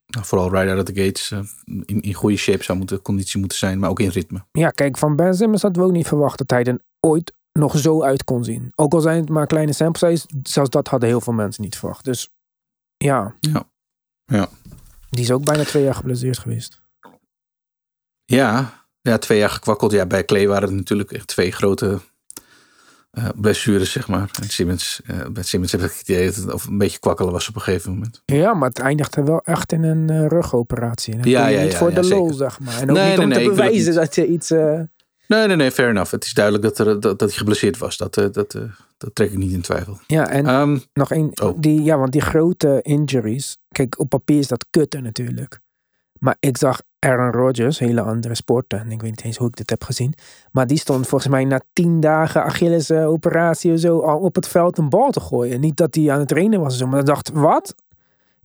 nou, vooral right out of the gates, eh, in, in goede shape zou moeten, conditie moeten zijn, maar ook in ritme.
ja, kijk, van Ben Simmons hadden we ook niet verwacht dat hij er ooit nog zo uit kon zien. Ook al zijn het maar kleine sample size, zelfs dat hadden heel veel mensen niet verwacht. Dus ja.
Ja. Ja.
Die is ook bijna twee jaar geblesseerd geweest.
Ja, ja, twee jaar gekwakkeld. Ja, bij Clay waren het natuurlijk echt twee grote eh, blessures, zeg maar. En Simmons, eh, bij Simmons heb ik het idee dat het of een beetje kwakkelen was op een gegeven moment.
Ja, maar het eindigde wel echt in een eh, rugoperatie. En dat
Ja,
doe je
ja,
niet
ja,
voor
ja,
de lol, zeg maar. En ook
Nee,
niet
nee,
om
nee,
te bewijzen dat je iets...
Nee, nee, nee, fair enough. Het is duidelijk dat, er, dat, dat hij geblesseerd was. Dat, dat, eh, dat trek ik niet in twijfel.
Ja, en
Ehm,
nog één.
Oh.
Die, ja, want die grote injuries. Kijk, op papier is dat kutten natuurlijk. Maar ik zag Aaron Rodgers, hele andere sporten. En ik weet niet eens hoe ik dit heb gezien. Maar die stond volgens mij na tien dagen Achilles eh, operatie of zo al op het veld een bal te gooien. Niet dat hij aan het trainen was of zo. Maar ik dacht, wat?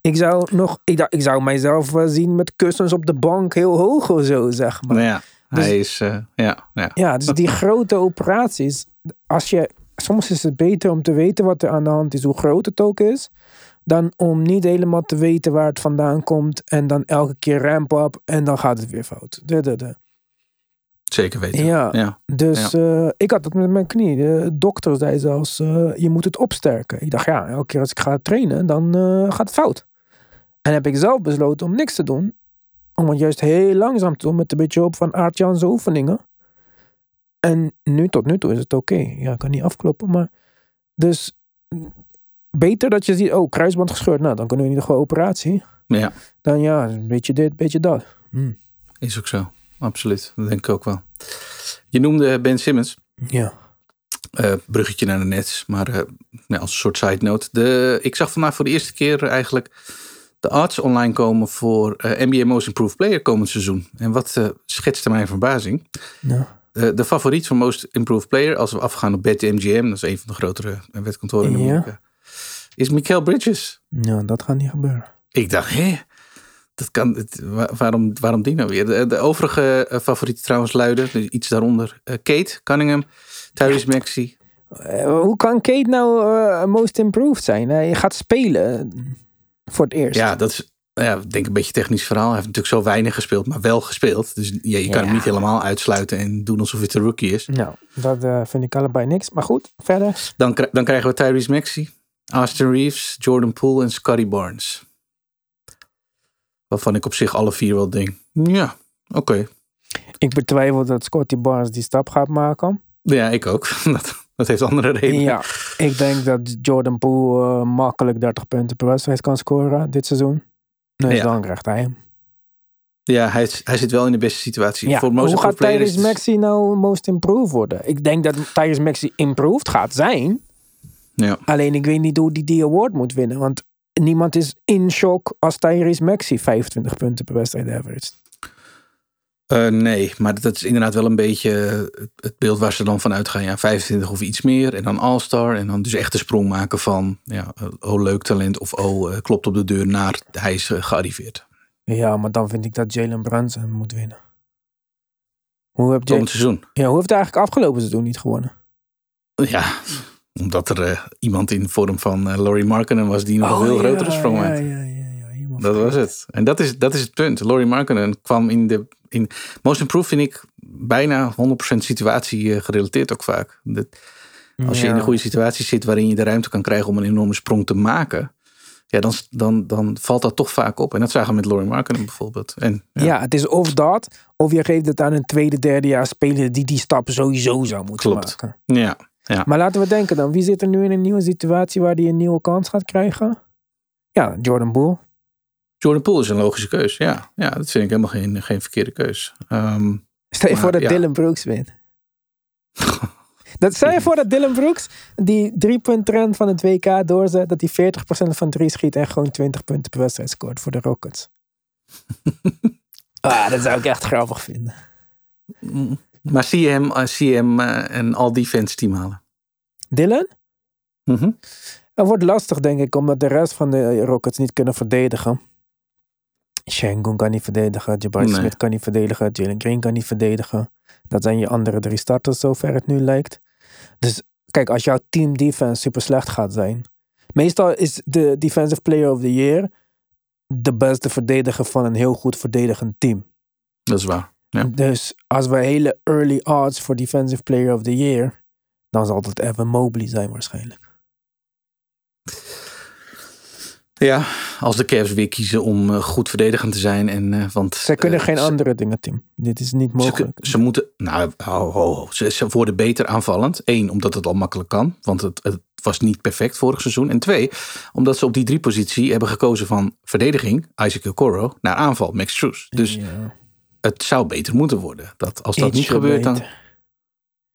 Ik zou nog, ik, dacht- ik zou mijzelf zien met kussens op de bank heel hoog of zo, zeg maar.
Nou ja,
Dus-
hij is... eh, ja, ja.
Ja, dus die grote operaties. Als je, soms is het beter om te weten wat er aan de hand is, hoe groot het ook is. Dan om niet helemaal te weten waar het vandaan komt. En dan elke keer ramp up en dan gaat het weer fout. De, de, de.
Zeker weten.
Ja.
ja.
Dus eh, ik had het met mijn knie. De dokter zei zelfs, eh, je moet het opsterken. Ik dacht, ja, elke keer als ik ga trainen, dan eh, gaat het fout. En heb ik zelf besloten om niks te doen. Om het juist heel langzaam te doen met een beetje hulp van Aart oefeningen. En nu tot nu toe is het oké. Ja, ik kan niet afkloppen, maar... Dus beter dat je ziet, oh, kruisband gescheurd. Nou, dan kunnen we in ieder geval operatie.
ja,
Dan ja, een beetje dit, een beetje dat. Hm.
is ook zo. Absoluut. Dat denk ik ook wel. Je noemde Ben Simmons.
Ja.
Eh, bruggetje naar de Nets. Maar eh, ja, als een soort side note. De, ik zag vandaag voor de eerste keer eigenlijk de odds online komen voor eh, NBA Most Improved Player komend seizoen. En wat eh, schetste mijn verbazing.
Nou,
Eh, de favoriet van Most Improved Player, als we afgaan op BetMGM, dat is een van de grotere wetkantoren in
Ja.
Is Mikael Bridges.
nou, dat gaat niet gebeuren.
Ik dacht, hé, dat kan, het, waarom, waarom die nou weer? De, de overige eh, favorieten trouwens luiden, dus iets daaronder, eh, Kate Cunningham, Tyrese Maxey.
Eh, hoe kan Kate nou most improved zijn? Hij gaat spelen voor het eerst.
Ja, dat is, ja, ik denk een beetje een technisch verhaal. Hij heeft natuurlijk zo weinig gespeeld, maar wel gespeeld. Dus ja, je kan
Ja.
hem niet helemaal uitsluiten en doen alsof het een rookie is.
Nou, dat vind ik allebei niks. Maar goed, verder.
Dan, dan krijgen we Tyrese Maxey, Austin Reeves, Jordan Poole en Scotty Barnes. Waarvan ik op zich alle vier wel denk, ja, oké.
Ik betwijfel dat Scotty Barnes die stap gaat maken.
Ja, ik ook. Dat, dat heeft andere redenen.
Ja, ik denk dat Jordan Poole eh, makkelijk 30 punten per wedstrijd kan scoren dit seizoen. Dus
Ja.
dan krijgt hij hem.
Ja, hij, hij zit wel in de beste situatie.
Ja,
Voor most
hoe gaat Tyrese Maxey nou most improved worden? Ik denk dat Tyrese Maxey improved gaat zijn.
Ja.
Alleen ik weet niet hoe die die award moet winnen. Want niemand is in shock als Tyrese Maxey 25 punten per wedstrijd average.
Eh, nee, maar dat is inderdaad wel een beetje het- beeld waar ze dan van uitgaan. Ja, 25 of iets meer. En dan All-Star. En dan dus echt de sprong maken van... Ja, eh, oh, leuk talent. Of oh, eh, klopt op de deur naar hij is gearriveerd.
Ja, maar dan vind ik dat Jalen Brunson moet winnen. Hoe, heb Jalen,
seizoen.
ja, hoe heeft hij eigenlijk afgelopen seizoen niet gewonnen?
Ja, omdat er eh, iemand in de vorm van eh, Laurie Markkinen was... die nog een veel
Oh, ja,
grotere sprong maakte.
ja, ja, ja, helemaal
Dat was het. En dat is, dat is het punt. Laurie Markkinen kwam in de... In, most improved vind ik bijna 100% situatie eh, gerelateerd ook vaak. Dat, als je in een goede situatie zit waarin je de ruimte kan krijgen om een enorme sprong te maken, ja, dan, dan, dan valt dat toch vaak op. En dat zagen we met Laurie Markkinen bijvoorbeeld. En, ja.
Ja. het is of dat, of je geeft het aan een tweede, derde jaar speler die die stap sowieso zou moeten
Klopt.
maken.
Ja, ja.
Maar laten we denken dan, wie zit er nu in een nieuwe situatie waar die een nieuwe kans gaat krijgen? Ja, Jordan Poole.
Jordan Poole is een logische keus. Ja, ja dat vind ik helemaal geen, geen verkeerde keus. Ehm,
Stel je
Maar,
voor dat
ja.
Dylan Brooks wint. dat, stel je voor dat Dylan Brooks die drie punt trend van het WK doorzet, dat hij 40% van drie schiet en gewoon 20 punten per wedstrijd scoort voor de Rockets. ah, dat zou ik echt grappig vinden.
Maar zie je hem, zie je hem een all-defense team halen?
Dylan?
Mhm.
Het wordt lastig, denk ik, omdat de rest van de Rockets niet kunnen verdedigen. Shengun kan niet verdedigen, Jabari
Nee.
Smith kan niet verdedigen, Jalen Green kan niet verdedigen. Dat zijn je andere drie starters, zover het nu lijkt. Dus kijk, als jouw team defense super slecht gaat zijn. Meestal is de defensive player of the year de beste verdediger van een heel goed verdedigend team.
Dat is waar. Ja.
Dus als we hele early odds voor defensive player of the year, dan zal het Evan Mobley zijn waarschijnlijk.
Ja, als de Cavs weer kiezen om eh, goed verdedigend te zijn. En, eh, want,
Zij kunnen
eh,
geen
ze-
andere dingen, Tim. Dit is niet
Ze,
mogelijk.
ze moeten, nou, ho, ho, ho. Ze, ze worden beter aanvallend. Eén, omdat het al makkelijk kan, want het, het was niet perfect vorig seizoen. En twee, omdat ze op die drie positie hebben gekozen van verdediging, Isaac Okoro, naar aanval, Max Strus. Dus
Ja.
Het zou beter moeten worden. Dat, als dat niet gebeurt, dan...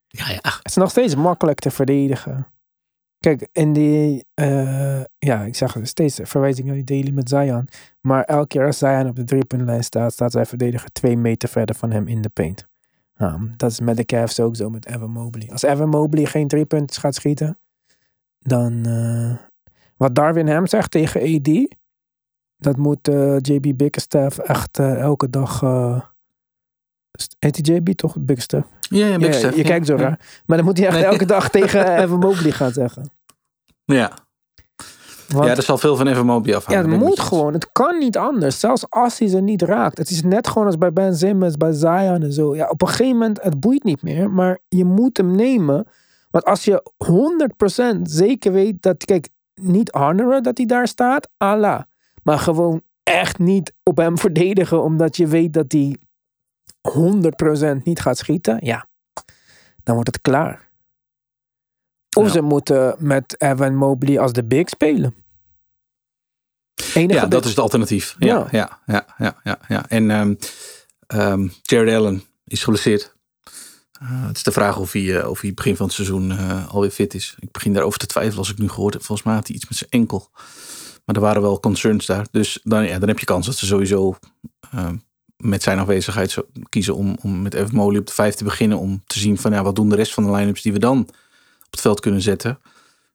Ja, ja.
Het is nog steeds makkelijk te verdedigen. Kijk, in die, eh, ja, ik zeg steeds verwijzing naar die daily met Zion. Maar elke keer als Zion op de driepuntlijn staat, staat zijn verdediger twee meter verder van hem in de paint. Ja, dat is met de Cavs ook zo met Evan Mobley. Als Evan Mobley geen driepunters gaat schieten, dan, eh, wat Darwin Ham zegt tegen AD, Dat moet eh, JB Bickerstaff echt elke dag... eh Heet die JB toch? Bickerstaff?
Ja, ja, Big
Ja,
Steph,
je
ja.
kijkt zo
Ja.
raar. Maar dan moet hij echt
Nee.
elke dag tegen Evan Mobley gaan zeggen.
Ja.
Want,
ja, er zal veel van Evan Mobley
Ja,
afhangen.
het
ben ik
moet gewoon. Het kan niet anders. Zelfs als hij ze niet raakt. Het is net gewoon als bij Ben Simmons, bij Zion en zo. Ja, op een gegeven moment, het boeit niet meer. Maar je moet hem nemen. Want als je 100% zeker weet dat... Kijk, niet honoren dat hij daar staat. Allah. Maar gewoon echt niet op hem verdedigen. Omdat je weet dat hij 100% niet gaat schieten. Ja, dan wordt het klaar. Of
Ja.
ze moeten met Evan Mobley als de big spelen. Enige
Ja,
big-
dat is het alternatief. Ja,
Ja.
ja, ja, ja. En ehm ehm, Jared Allen is geblesseerd. Eh, het is de vraag of hij, eh, of hij begin van het seizoen eh, alweer fit is. Ik begin daarover te twijfelen als ik nu gehoord heb. Volgens mij had hij iets met zijn enkel. Maar er waren wel concerns daar. Dus dan, ja, dan heb je kans dat ze sowieso ehm, met zijn afwezigheid zo kiezen om, om met Evan op de vijf te beginnen. Om te zien van ja, wat doen de rest van de line-ups die we dan op het veld kunnen zetten.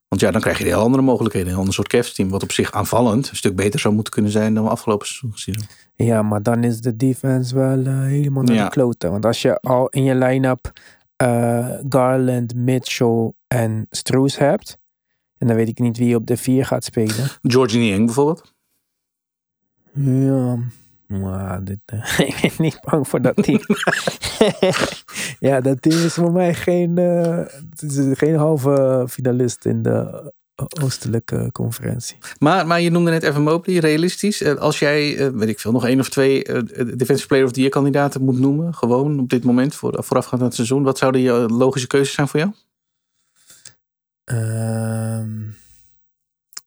Want ja, dan krijg je heel andere mogelijkheden. Een ander soort Cavs-team. Wat op zich aanvallend een stuk beter zou moeten kunnen zijn dan we afgelopen seizoen gezien hebben.
Ja, maar dan is de defense wel eh, helemaal naar
Ja.
de kloten. Want als je al in je line-up eh, Garland, Mitchell en Stroes hebt. En dan weet ik niet wie op de vier gaat spelen.
Georgie Niang bijvoorbeeld.
Ja, maar dit, eh, ik ben niet bang voor dat team. ja, dat team is voor mij geen, eh, geen halve finalist in de oostelijke conferentie.
Maar, maar je noemde net Evan Mobley, realistisch. Eh, Als jij, eh, weet ik veel, nog één of twee eh, Defensive Player of the Year kandidaten moet noemen. Gewoon op dit moment, voor, voorafgaand aan het seizoen. Wat zouden je logische keuzes zijn voor jou?
Ehm,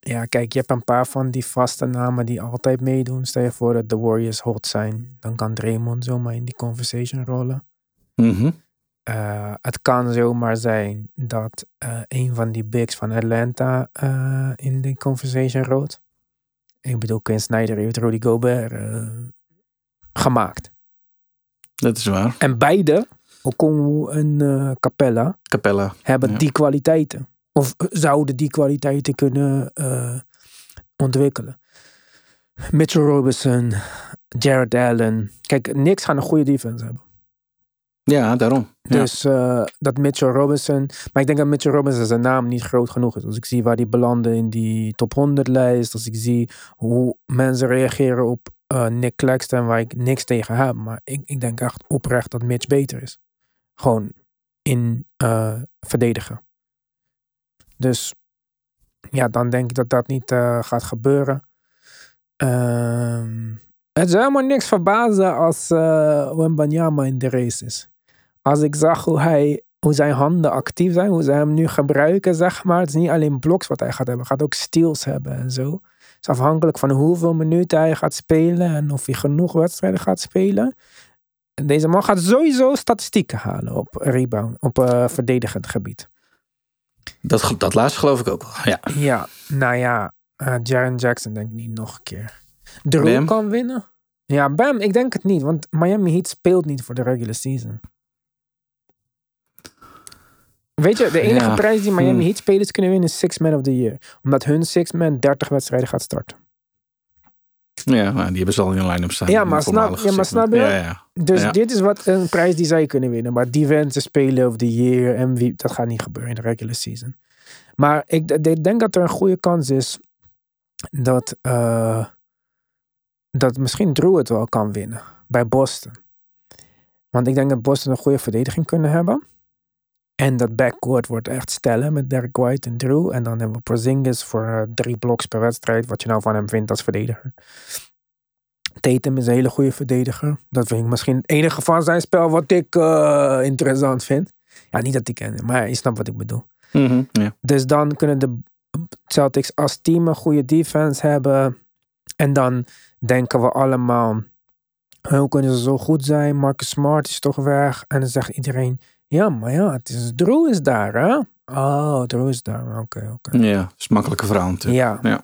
ja, kijk, je hebt een paar van die vaste namen die altijd meedoen. Stel je voor dat de Warriors hot zijn. Dan kan Draymond zomaar in die conversation rollen. Eh, het kan zomaar zijn dat eh, een van die bigs van Atlanta eh, in die conversation rolt. Ik bedoel, Quinn Snyder heeft Rudy Gobert gemaakt.
Dat is waar.
En beide, Okongwu en Capella,
Capella.
hebben
Ja.
die kwaliteiten. Of zouden die kwaliteiten kunnen eh, ontwikkelen. Mitchell Robinson, Jared Allen. Kijk, niks gaan een goede defense hebben.
Ja, daarom. Ja.
Dus eh, dat Mitchell Robinson. Maar ik denk dat Mitchell Robinson zijn naam niet groot genoeg is. Als ik zie waar die belanden in die top 100 lijst. Als ik zie hoe mensen reageren op eh, Nick Claxton. Waar ik niks tegen heb. Maar ik, ik denk echt oprecht dat Mitch beter is. Gewoon in verdedigen. Dus ja, dan denk ik dat dat niet eh, gaat gebeuren. Ehm, het zou helemaal niks verbazen als uh, Wembanyama in de race is. Als ik zag hoe, hij, hoe zijn handen actief zijn, hoe ze hem nu gebruiken, zeg maar. Het is niet alleen bloks wat hij gaat hebben, hij gaat ook steals hebben en zo. Het is afhankelijk van hoeveel minuten hij gaat spelen en of hij genoeg wedstrijden gaat spelen. En deze man gaat sowieso statistieken halen op rebound, op uh, verdedigend gebied.
Dat, dat laatste geloof ik ook wel. Ja.
Ja, nou ja, uh, Jaren Jackson denk ik niet nog een keer. Drew
Bam?
kan winnen. Ja, Bam, ik denk het niet, want Miami Heat speelt niet voor de regular season. Weet je, de enige
Ja.
prijs die Miami
Hmm.
Heat spelers kunnen winnen is Six Man of the Year. Omdat hun Six Man 30 wedstrijden gaat starten.
Ja, nou, die hebben ze al in een line-up staan.
Ja, maar snap- ja, maar snap je?
Ja, ja.
Dus
Ja.
dit is wat een prijs die zij kunnen winnen. Maar Defensive Speler of the Year, MVP, dat gaat niet gebeuren in de regular season. Maar ik, ik denk dat er een goede kans is dat, eh, dat misschien Drew het wel kan winnen bij Boston. Want ik denk dat Boston een goede verdediging kunnen hebben. En dat backcourt wordt echt stellen met Derek White en Drew. En dan hebben we Porzingis voor eh, drie bloks per wedstrijd. Wat je nou van hem vindt als verdediger. Tatum is een hele goede verdediger. Dat vind ik misschien het enige van zijn spel wat ik eh, interessant vind. Ja, niet dat ik ken, maar je snapt wat ik bedoel.
Mhm.
Dus dan kunnen de Celtics als team een goede defense hebben. En dan denken we allemaal, hoe kunnen ze zo goed zijn? Marcus Smart is toch weg? En dan zegt iedereen, ja, maar ja, het is Drew is daar, hè? Oh, Drew is daar. Oké, oké.
ja, is makkelijke verhaal natuurlijk.
Ja,
Ja.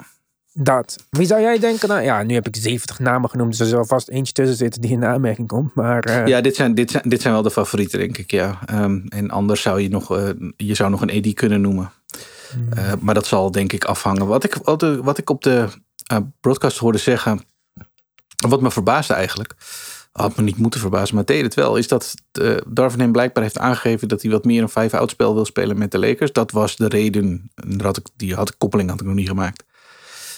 dat. Wie zou jij denken? Nou, ja, nu heb ik 70 namen genoemd, dus er zal vast eentje tussen zitten die in de aanmerking komt. Maar eh,
Ja, dit zijn, dit, zijn, dit zijn wel de favorieten, denk ik. Ja. Ehm, en anders zou je nog, eh, je zou nog een AD kunnen noemen.
Hmm.
Eh, maar dat zal denk ik afhangen. Wat ik, wat, de- wat ik op de broadcast hoorde zeggen. Wat me verbaasde eigenlijk. Had me niet moeten verbazen, maar het deed het wel. Is dat uh, Darvin hem blijkbaar heeft aangegeven dat hij wat meer een vijf-out spel wil spelen met de Lakers. Dat was de reden. en Had ik, die had, koppeling had ik nog niet gemaakt.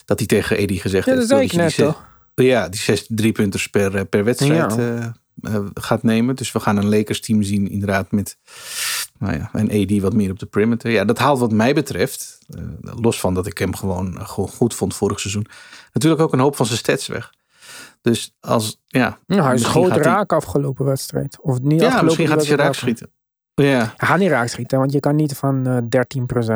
Dat hij tegen Eddie gezegd
Ja,
heeft. dat
ik net toch?
Ja, die zes driepunters per, eh, per wedstrijd
Ja.
eh, eh, gaat nemen. Dus we gaan een Lakers team zien inderdaad met nou ja, en AD wat meer op de perimeter. Ja, dat haalt wat mij betreft, eh, los van dat ik hem gewoon, eh, gewoon goed vond vorig seizoen, natuurlijk ook een hoop van zijn stats weg. Dus als, ja,
Nou, hij is groot raak afgelopen wedstrijd. Of niet
ja
afgelopen
misschien gaat hij raak schieten. Ja,
Hij gaat niet raak schieten, want je kan niet van eh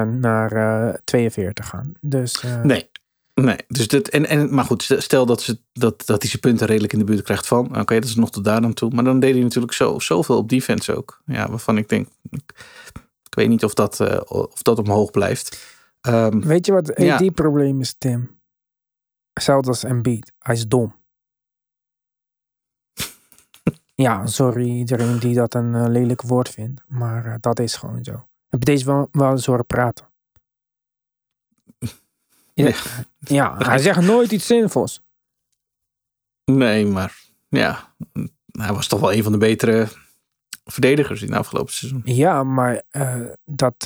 13% naar eh 42 gaan. Dus eh,
nee. Nee, dus dit, en, en, maar goed, stel dat, ze, dat, dat hij zijn punten redelijk in de buurt krijgt van. Oké, dat is nog tot daar aan toe. Maar dan deed hij natuurlijk zo, zoveel op defense ook. Ja, waarvan ik denk, ik, ik weet niet of dat, of dat omhoog blijft. Ehm,
weet je wat
Ja.
AD-probleem is, Tim? Hetzelfde als Embiid. Hij is dom. Ja, sorry iedereen die dat een eh, lelijk woord vindt. Maar eh, dat is gewoon zo. Heb je deze wel, wel eens horen praten? Ja, hij zegt nooit iets zinvols.
Nee, maar ja, hij was toch wel een van de betere verdedigers in het afgelopen seizoen.
Ja, maar eh, dat,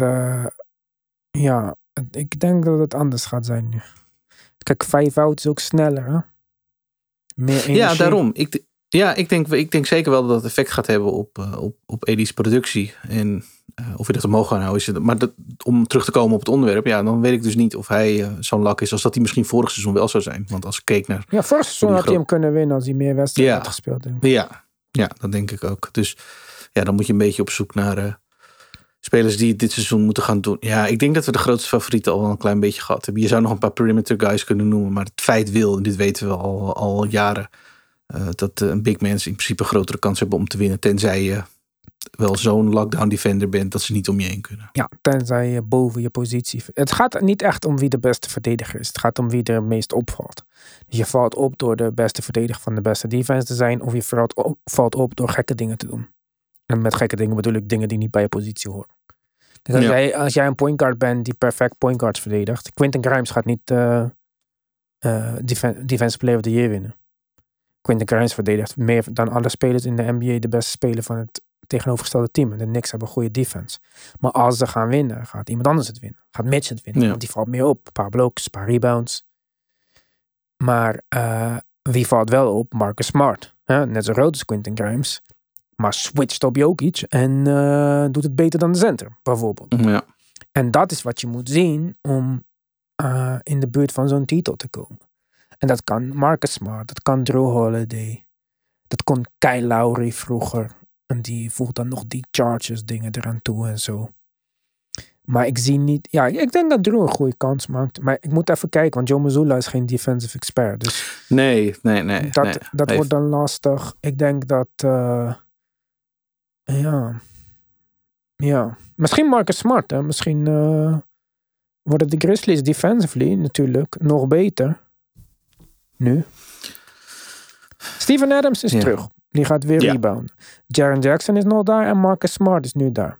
ja, ik denk dat het anders gaat zijn nu. Kijk, vijf out is ook sneller, hè? Meer energie.
Ja, daarom. Ik, ja, ik denk, ik denk zeker wel dat het effect gaat hebben op, eh, op, op Edie's productie. En eh, of je dat omhoog gaat houden. Is het, maar dat, om terug te komen op het onderwerp, ja, dan weet ik dus niet of hij eh, zo'n lak is als dat hij misschien vorig seizoen wel zou zijn. Want als ik keek naar.
Ja, vorig seizoen had hij hem kunnen winnen als hij meer wedstrijden
Ja.
had gespeeld. Denk ik.
Ja, ja, dat denk ik ook. Dus ja, dan moet je een beetje op zoek naar spelers die dit seizoen moeten gaan doen. Ja, ik denk dat we de grootste favorieten al wel een klein beetje gehad hebben. Je zou nog een paar perimeter guys kunnen noemen, maar het feit wil, en dit weten we al, al jaren, eh, dat eh, een big man in principe een grotere kans hebben om te winnen. Tenzij je wel zo'n lockdown defender bent dat ze niet om je heen kunnen.
Ja, tenzij je boven je positie. Het gaat niet echt om wie de beste verdediger is. Het gaat om wie er het meest opvalt. Dus je valt op door de beste verdediger van de beste defense te zijn, of je valt op, valt op door gekke dingen te doen. En met gekke dingen bedoel ik dingen die niet bij je positie horen. Dus als,
Ja.
jij, als jij een point guard bent die perfect point guards verdedigt, Quentin Grimes gaat niet eh eh, defen- Defensive Player of the Year winnen. Quentin Grimes verdedigt meer dan alle spelers in de NBA de beste speler van het tegenovergestelde team. En de Knicks hebben goede defense. Maar als ze gaan winnen, gaat iemand anders het winnen. Gaat Mitch het winnen,
Ja.
want die valt meer op. Een paar blokes, een paar rebounds. Maar eh, wie valt wel op? Marcus Smart. Hè? Net zo groot als Quentin Grimes. Maar switcht op Jokic en eh, doet het beter dan de center, bijvoorbeeld.
Ja,
En dat is wat je moet zien om eh, in de buurt van zo'n titel te komen. En dat kan Marcus Smart, dat kan Drew Holiday. Dat kon Kyle Lowry vroeger. En die voegt dan nog die Chargers dingen eraan toe en zo. Maar ik zie niet... Ja, ik denk dat Drew een goede kans maakt. Maar ik moet even kijken, want Joe Mazzulla is geen defensive expert. Dus
nee, nee, nee.
dat,
nee.
dat wordt dan lastig. Ik denk dat... eh, ja. Ja. Misschien Marcus Smart. Hè? Misschien eh, worden de Grizzlies defensively natuurlijk nog beter. Nu. Steven Adams is
Ja.
terug. Die gaat weer
Ja.
rebounden. Jaren Jackson is nog daar en Marcus Smart is nu daar.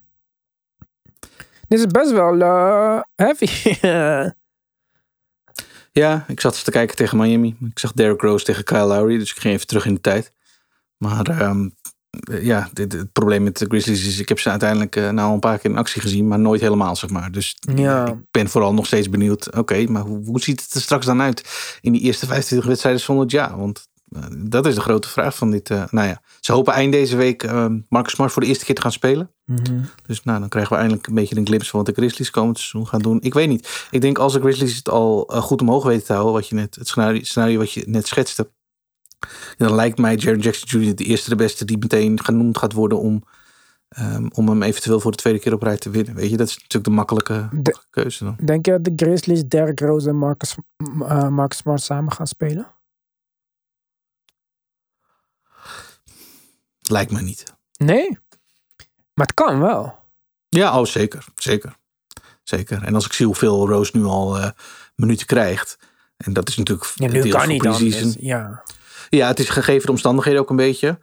Dit is best wel eh, heavy.
Ja, ik zat te kijken tegen Miami. Ik zag Derrick Rose tegen Kyle Lowry, dus ik ging even terug in de tijd. Maar ehm, ja, dit, het probleem met de Grizzlies is, ik heb ze uiteindelijk uh, nou een paar keer in actie gezien, maar nooit helemaal, zeg maar. Dus
Ja.
ik ben vooral nog steeds benieuwd, oké, maar hoe, hoe ziet het er straks dan uit in die eerste 25 wedstrijden zonder ja? Want uh, dat is de grote vraag van dit. Uh, nou ja, ze hopen eind deze week Marcus Smart voor de eerste keer te gaan spelen.
Mm -hmm.
Dus nou, dan krijgen we eindelijk een beetje een glimpse van wat de Grizzlies komend seizoen gaan doen. Ik weet niet. Ik denk als de Grizzlies het al goed omhoog weten te houden, wat je net, het scenario, scenario wat je net schetste, dan lijkt mij Jaron Jackson Jr. de eerste de beste die meteen genoemd gaat worden om, um, om hem eventueel voor de tweede keer op rij te winnen. Weet je, dat is natuurlijk de makkelijke, de, keuze dan.
Denk je dat de Grizzlies, Derrick Rose en Marcus, uh, Marcus Smart samen gaan spelen?
Lijkt me niet.
Nee, maar het kan wel.
Ja, oh zeker, zeker. Zeker. En als ik zie hoeveel Rose nu al uh, minuten krijgt. En dat is natuurlijk
ja, nu kan niet anders. Ja.
Ja, het is gegeven de omstandigheden ook een beetje.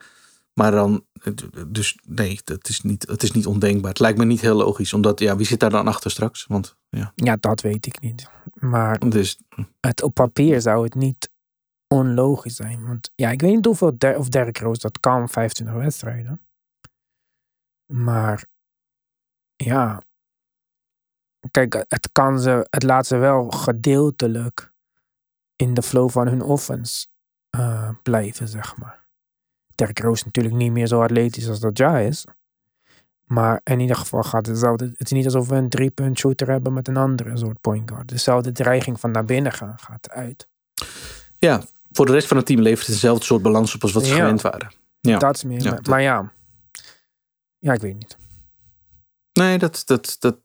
Maar dan, dus nee, het is, niet, het is niet ondenkbaar. Het lijkt me niet heel logisch, omdat ja, wie zit daar dan achter straks? Want ja,
Ja, dat weet ik niet. Maar
dus
het, op papier zou het niet onlogisch zijn. Want ja, ik weet niet hoeveel Der of Derrick Rose dat kan, 25 wedstrijden. Maar ja, kijk, het kan ze, het laat ze wel gedeeltelijk in de flow van hun offense eh, blijven, zeg maar. Derrick Rose is natuurlijk niet meer zo atletisch als dat Ja is. Maar in ieder geval gaat het, zou het, is niet alsof we een drie-punt shooter hebben met een andere soort point guard. Dus zou de dreiging van naar binnen gaan, gaat uit.
ja, voor de rest van het team levert het dezelfde soort balans op als wat ze
Ja.
gewend waren. Ja.
Dat is meer.
Ja,
maar, ja. Ja, ik weet niet.
Nee, dat, dat, dat,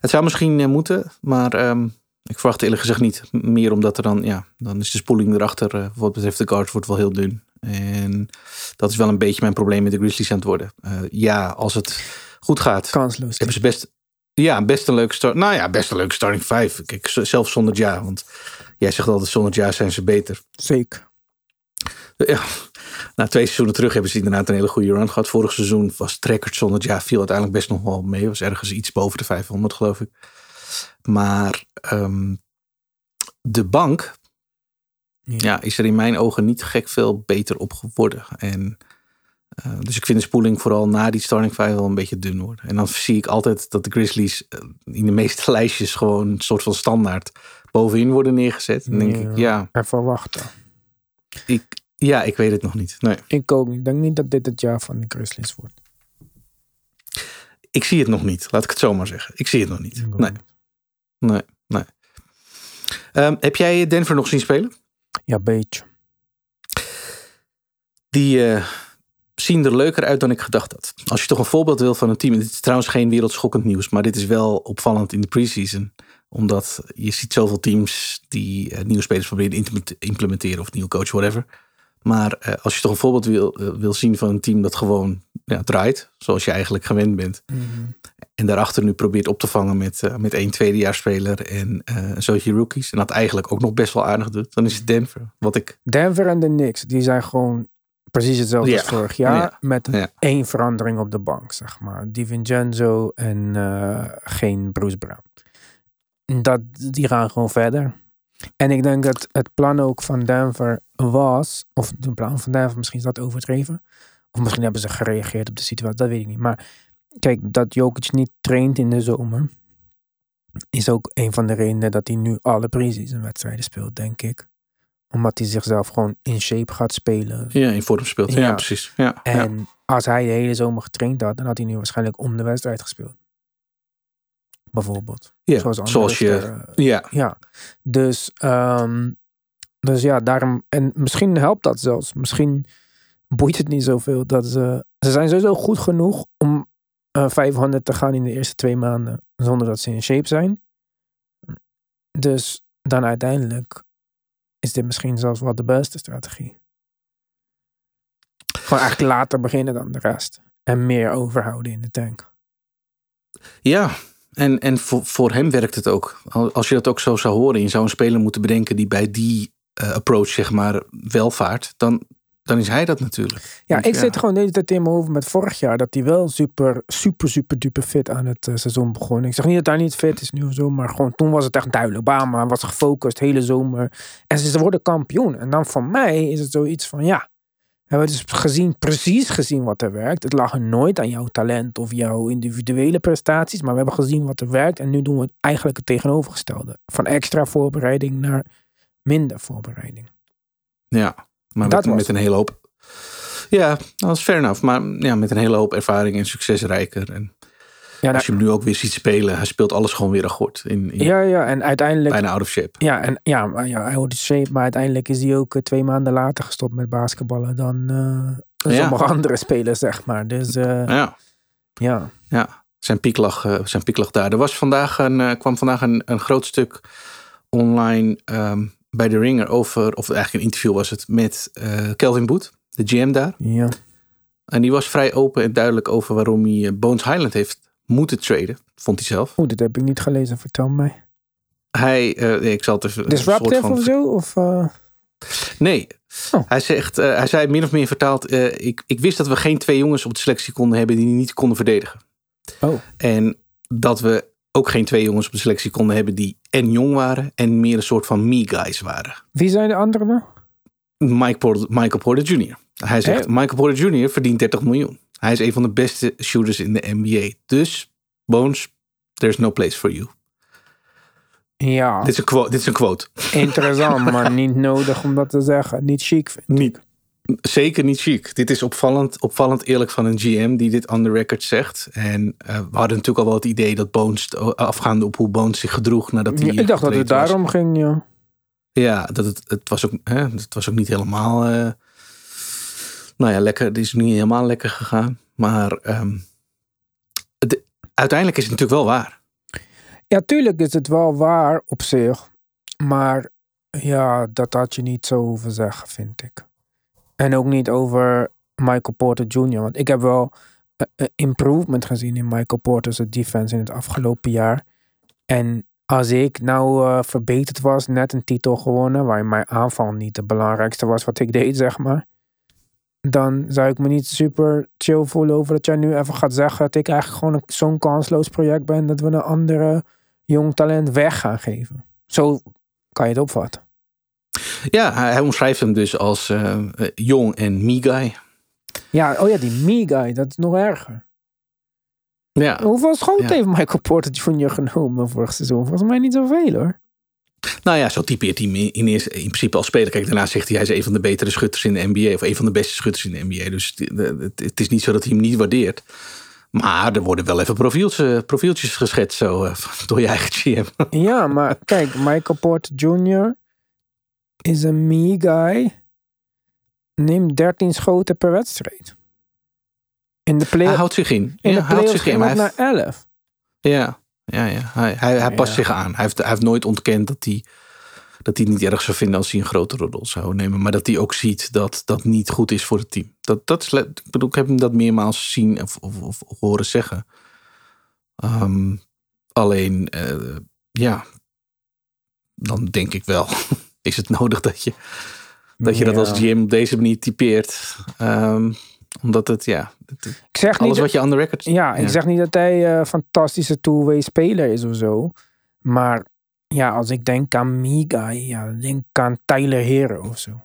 het zou misschien eh, moeten, maar ehm, ik verwacht eerlijk gezegd niet. Meer omdat er dan, ja, dan is de spoeling erachter, eh, wat betreft de guards, wordt wel heel dun. En dat is wel een beetje mijn probleem met de Grizzlies aan het worden. Eh, ja, als het goed gaat,
Kansloos.
hebben ze best, ja, best een leuke start. Nou ja, best een leuke starting five. Kijk, z- zelfs zonder ja, want jij zegt altijd zonder ja zijn ze beter.
Zeker.
Ja, na twee seizoenen terug hebben ze inderdaad een hele goede run gehad. Vorig seizoen was Trekkert zonder ja, viel uiteindelijk best nog wel mee. Was ergens iets boven de 500 geloof ik. Maar ehm, de bank
Ja.
ja, is er in mijn ogen niet gek veel beter op geworden. En, eh, dus ik vind de spoeling vooral na die starting five wel een beetje dun worden. En dan zie ik altijd dat de Grizzlies eh, in de meeste lijstjes gewoon een soort van standaard bovenin worden neergezet. En denk ik, ja,
Even wachten.
ik, ja, ik weet het nog niet. Nee.
Ik ook niet. Ik denk niet dat dit het jaar van de Grizzlies wordt.
Ik zie het nog niet, laat ik het zo maar zeggen. Ik zie het nog niet. Nee. Nee, nee. Ehm, heb jij Denver nog zien spelen?
Ja, beetje.
Die eh, zien er leuker uit dan ik gedacht had. Als je toch een voorbeeld wil van een team. Dit is trouwens geen wereldschokkend nieuws, maar dit is wel opvallend in de preseason. Omdat je ziet zoveel teams die eh, nieuwe spelers proberen te implementeren of nieuwe coach, whatever. Maar eh, als je toch een voorbeeld wil, eh, wil zien van een team dat gewoon ja, draait, zoals je eigenlijk gewend bent. En daarachter nu probeert op te vangen met, eh, met één tweedejaarsspeler en een zootje rookies. En dat eigenlijk ook nog best wel aardig doet. Dan is het Denver. Wat ik,
Denver en de Knicks, die zijn gewoon precies hetzelfde
Ja.
als vorig jaar.
Ja.
Met
Ja.
één verandering op de bank, zeg maar. Di Vincenzo en geen Bruce Brown. Dat, die gaan gewoon verder. En ik denk dat het plan ook van Denver was, of de plan van Denver, misschien is dat overdreven. Of misschien hebben ze gereageerd op de situatie, dat weet ik niet. Maar kijk, dat Jokic niet traint in de zomer, is ook een van de redenen dat hij nu alle preseason wedstrijden speelt, denk ik. Omdat hij zichzelf gewoon in shape gaat spelen.
ja, in vorm speelt. Ja,
Ja.
precies. Ja, ja.
En als hij de hele zomer getraind had, dan had hij nu waarschijnlijk om de wedstrijd gespeeld. Bijvoorbeeld.
Ja,
Zoals,
zoals je. Ja,
Ja, dus, ehm, dus ja, daarom. En misschien helpt dat zelfs. Misschien boeit het niet zoveel dat ze. Ze zijn sowieso goed genoeg om eh 500 te gaan in de eerste twee maanden. Zonder dat ze in shape zijn. Dus dan uiteindelijk is dit misschien zelfs wel de beste strategie. Gewoon eigenlijk later beginnen dan de rest. En meer overhouden in de tank.
ja. En, en voor, voor hem werkt het ook. Al- Als je dat ook zo zou horen, je zou een speler moeten bedenken die bij die eh, approach, zeg maar, wel vaart. Dan, dan is hij dat natuurlijk.
Ja, ik zit gewoon de hele tijd in mijn hoofd met vorig jaar dat hij wel super, super, super duper fit aan het eh, seizoen begon. Ik zeg niet dat hij niet fit is nu of zo, maar gewoon toen was het echt duidelijk. Bama was gefocust hele zomer. En ze worden kampioen. En dan voor mij is het zoiets van ja. We hebben dus gezien, precies gezien wat er werkt. Het lag er nooit aan jouw talent of jouw individuele prestaties. Maar we hebben gezien wat er werkt. En nu doen we eigenlijk het tegenovergestelde. Van extra voorbereiding naar minder voorbereiding.
Ja, maar
Dat
met, met een hele hoop. Ja, dat is fair enough. Maar ja, met een hele hoop ervaring en succesrijker. En
Ja,
als je hem nu ook weer ziet spelen, hij speelt alles gewoon weer akkoord. In, in
ja, ja, en uiteindelijk
bijna out of shape.
Ja, en ja, maar ja, hij hoort de shape, maar uiteindelijk is hij ook eh, twee maanden later gestopt met basketballen dan eh,
Ja.
sommige andere spelers, zeg maar. Dus eh,
Ja,
ja.
ja. Zijn piek lag, zijn piek lag daar. Er was vandaag een, kwam vandaag een, een groot stuk online ehm, bij de Ringer over, of eigenlijk een interview was het, met eh, Kelvin Boet, de GM daar.
ja.
En die was vrij open en duidelijk over waarom hij eh, Bones Highland heeft moeten traden, vond hij zelf.
Oeh, dit heb ik niet gelezen, vertel mij.
Hij, nee, ik zal het even... een
Disruptive
soort van-
of zo? Of,
Nee.
Oh.
Hij, zegt, hij zei min of meer vertaald: ik, ik wist dat we geen twee jongens op de selectie konden hebben die niet konden verdedigen.
Oh.
En dat we ook geen twee jongens op de selectie konden hebben die en jong waren en meer een soort van me-guys waren.
Wie zijn de anderen?
Mike Porter, Michael Porter Jr. Hij zegt:
Hey.
Michael Porter Jr. verdient 30 miljoen. Hij is een van de beste shooters in de NBA. Dus, Bones, there's no place for you.
Ja,
Dit, is een quote, dit is een quote.
interessant, maar niet nodig om dat te zeggen. Niet chic.
Niet. Zeker niet chic. Dit is opvallend, opvallend eerlijk van een GM die dit on the record zegt. En eh, we hadden natuurlijk al wel het idee dat Bones, afgaande op hoe Bones zich gedroeg nadat hij
Ja, ik dacht dat het
was.
daarom ging, ja.
Ja, dat het, het, was ook, hè, het was ook niet helemaal. eh, nou ja, lekker. Het is niet helemaal lekker gegaan. Maar ehm, uiteindelijk is het natuurlijk wel waar.
Ja, tuurlijk is het wel waar op zich. Maar ja, dat had je niet zo hoeven zeggen, vind ik. En ook niet over Michael Porter Jr. Want ik heb wel improvement gezien in Michael Porter's defense in het afgelopen jaar. En als ik nou eh, verbeterd was, net een titel gewonnen, waarin mijn aanval niet het belangrijkste was wat ik deed, zeg maar. Dan zou ik me niet super chill voelen over dat jij nu even gaat zeggen dat ik eigenlijk gewoon zo'n kansloos project ben dat we een andere jong talent weg gaan geven. Zo kan je het opvatten.
Ja, hij, hij omschrijft hem dus als eh, jong en me-guy.
Ja, oh ja, die me-guy, dat is nog erger.
Ja,
Hoeveel schoten
Ja.
heeft Michael Porter Jr. genomen vorig seizoen? Volgens mij niet zoveel hoor.
Nou ja, zo typeert hij in, eerste- in principe als speler. Kijk, daarna zegt hij, hij is een van de betere schutters in de NBA. Of een van de beste schutters in de NBA. Dus het is niet zo dat hij hem niet waardeert. Maar er worden wel even profieltjes, profieltjes geschetst zo, eh, door je eigen GM.
Ja, maar kijk, Michael Porter Jr. is een me-guy. Neemt 13 schoten per wedstrijd. In de play
Hij houdt zich in.
in
Ja,
de
hij houdt zich in. maar
naar
heeft-
11.
ja, ja, ja. Hij, hij, hij past
Ja.
zich aan. Hij heeft, hij heeft nooit ontkend dat hij, dat hij het niet erg zou vinden als hij een grotere rol zou nemen. Maar dat hij ook ziet dat dat niet goed is voor het team. Dat, dat is, ik bedoel, ik heb hem dat meermaals zien of, of, of horen zeggen. Ehm, alleen, eh, ja, dan denk ik wel, is het nodig dat je dat, je dat
Ja.
als GM op deze manier typeert. Ehm, omdat het, ja, het-
Ik zeg
alles
niet,
wat je on the record...
ja, ik
Ja.
zeg niet dat hij een fantastische two-way speler is of zo. Maar ja, als ik denk aan me-guy, ja, denk ik aan Tyler Hero of zo.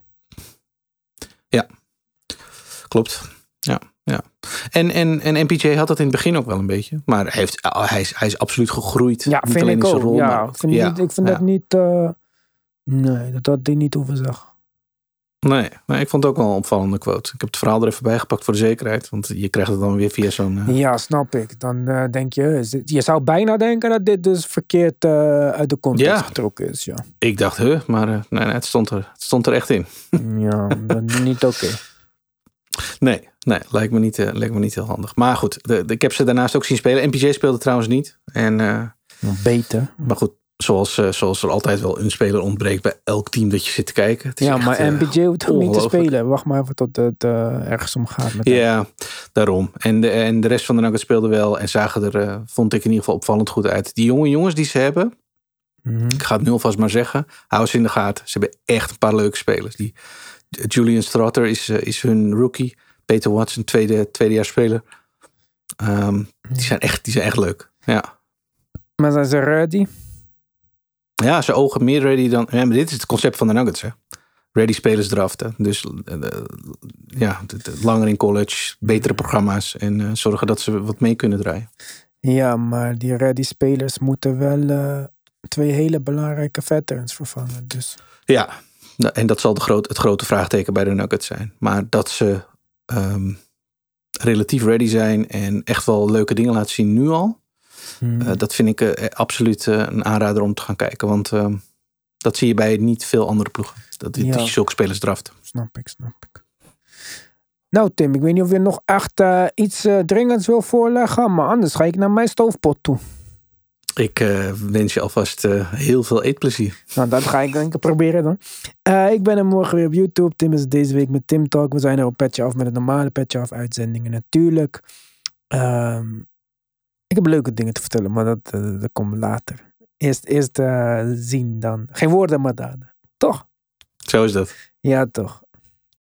Klopt. Ja, ja. En, en, en MPJ had dat in het begin ook wel een beetje. Maar hij, heeft, hij, is, hij is absoluut gegroeid.
Ja,
Niet
vind
alleen
ik
in zijn
ook.
rol,
ja,
maar-
ik vind,
ja,
ik
ja.
dat niet... eh, nee, dat had hij niet zeggen.
Nee, nee, ik vond het ook wel een opvallende quote. Ik heb het verhaal er even bij gepakt voor de zekerheid. Want je krijgt het dan weer via zo'n... eh,
Ja, snap ik. Dan eh, denk je, dit- je zou bijna denken dat dit dus verkeerd eh, uit de context
Ja.
getrokken is. Ja,
Ik dacht, huh, maar nee, nee, het, stond er, het stond er echt in.
ja dat is niet oké.
Nee, nee lijkt, me niet, lijkt me niet heel handig. Maar goed, de, de- ik heb ze daarnaast ook zien spelen. MPJ speelde trouwens niet. En,
Beter.
maar goed, zoals, eh, zoals er altijd wel een speler ontbreekt bij elk team dat je zit te kijken. Het is
Ja, maar
eh,
MPJ hoeft ook niet te spelen. Wacht maar even tot het eh, ergens om gaat met hem.
Ja, daarom. En de, en de rest van de Nuggets speelde wel en zagen er, vond ik in ieder geval opvallend goed uit. Die jonge jongens die ze hebben,
Mhm.
ik ga het nu alvast maar zeggen, hou ze in de gaten. Ze hebben echt een paar leuke spelers. Die, Julian Strother is, is hun rookie. Peter Watson, tweede, tweedejaars speler. Ehm, die, zijn echt, die zijn echt leuk. Ja.
Maar zijn ze ready?
Ja, ze ogen meer ready dan... Ja, maar dit is het concept van de Nuggets, hè. Ready spelers draften. Dus eh, eh, ja, langer in college, betere programma's. En eh, zorgen dat ze wat mee kunnen draaien.
Ja, maar die ready spelers moeten wel twee hele belangrijke veterans vervangen. Dus
Ja, nou, en dat zal de groot, het grote vraagteken bij de Nuggets zijn. Maar dat ze ehm, relatief ready zijn en echt wel leuke dingen laten zien nu al.
Hmm.
eh, dat vind ik eh, absoluut eh, een aanrader om te gaan kijken. Want dat zie je bij niet veel andere ploegen. Dat,
Ja.
dat je zulke spelers draft.
Snap ik, snap ik. Nou Tim, ik weet niet of je nog echt iets dringends wil voorleggen, maar anders ga ik naar mijn stoofpot toe.
Ik wens je alvast heel veel eetplezier.
Nou, dat ga ik denk ik proberen dan. Ik ben er morgen weer op YouTube. Tim is deze week met Tim Talk. We zijn er op Petje Af met een normale Petje Af uitzendingen natuurlijk. Ehm, ik heb leuke dingen te vertellen, maar dat, eh, dat komt later. Eerst, eerst eh, zien dan. Geen woorden, maar daden. Toch?
Zo is dat.
Ja, toch.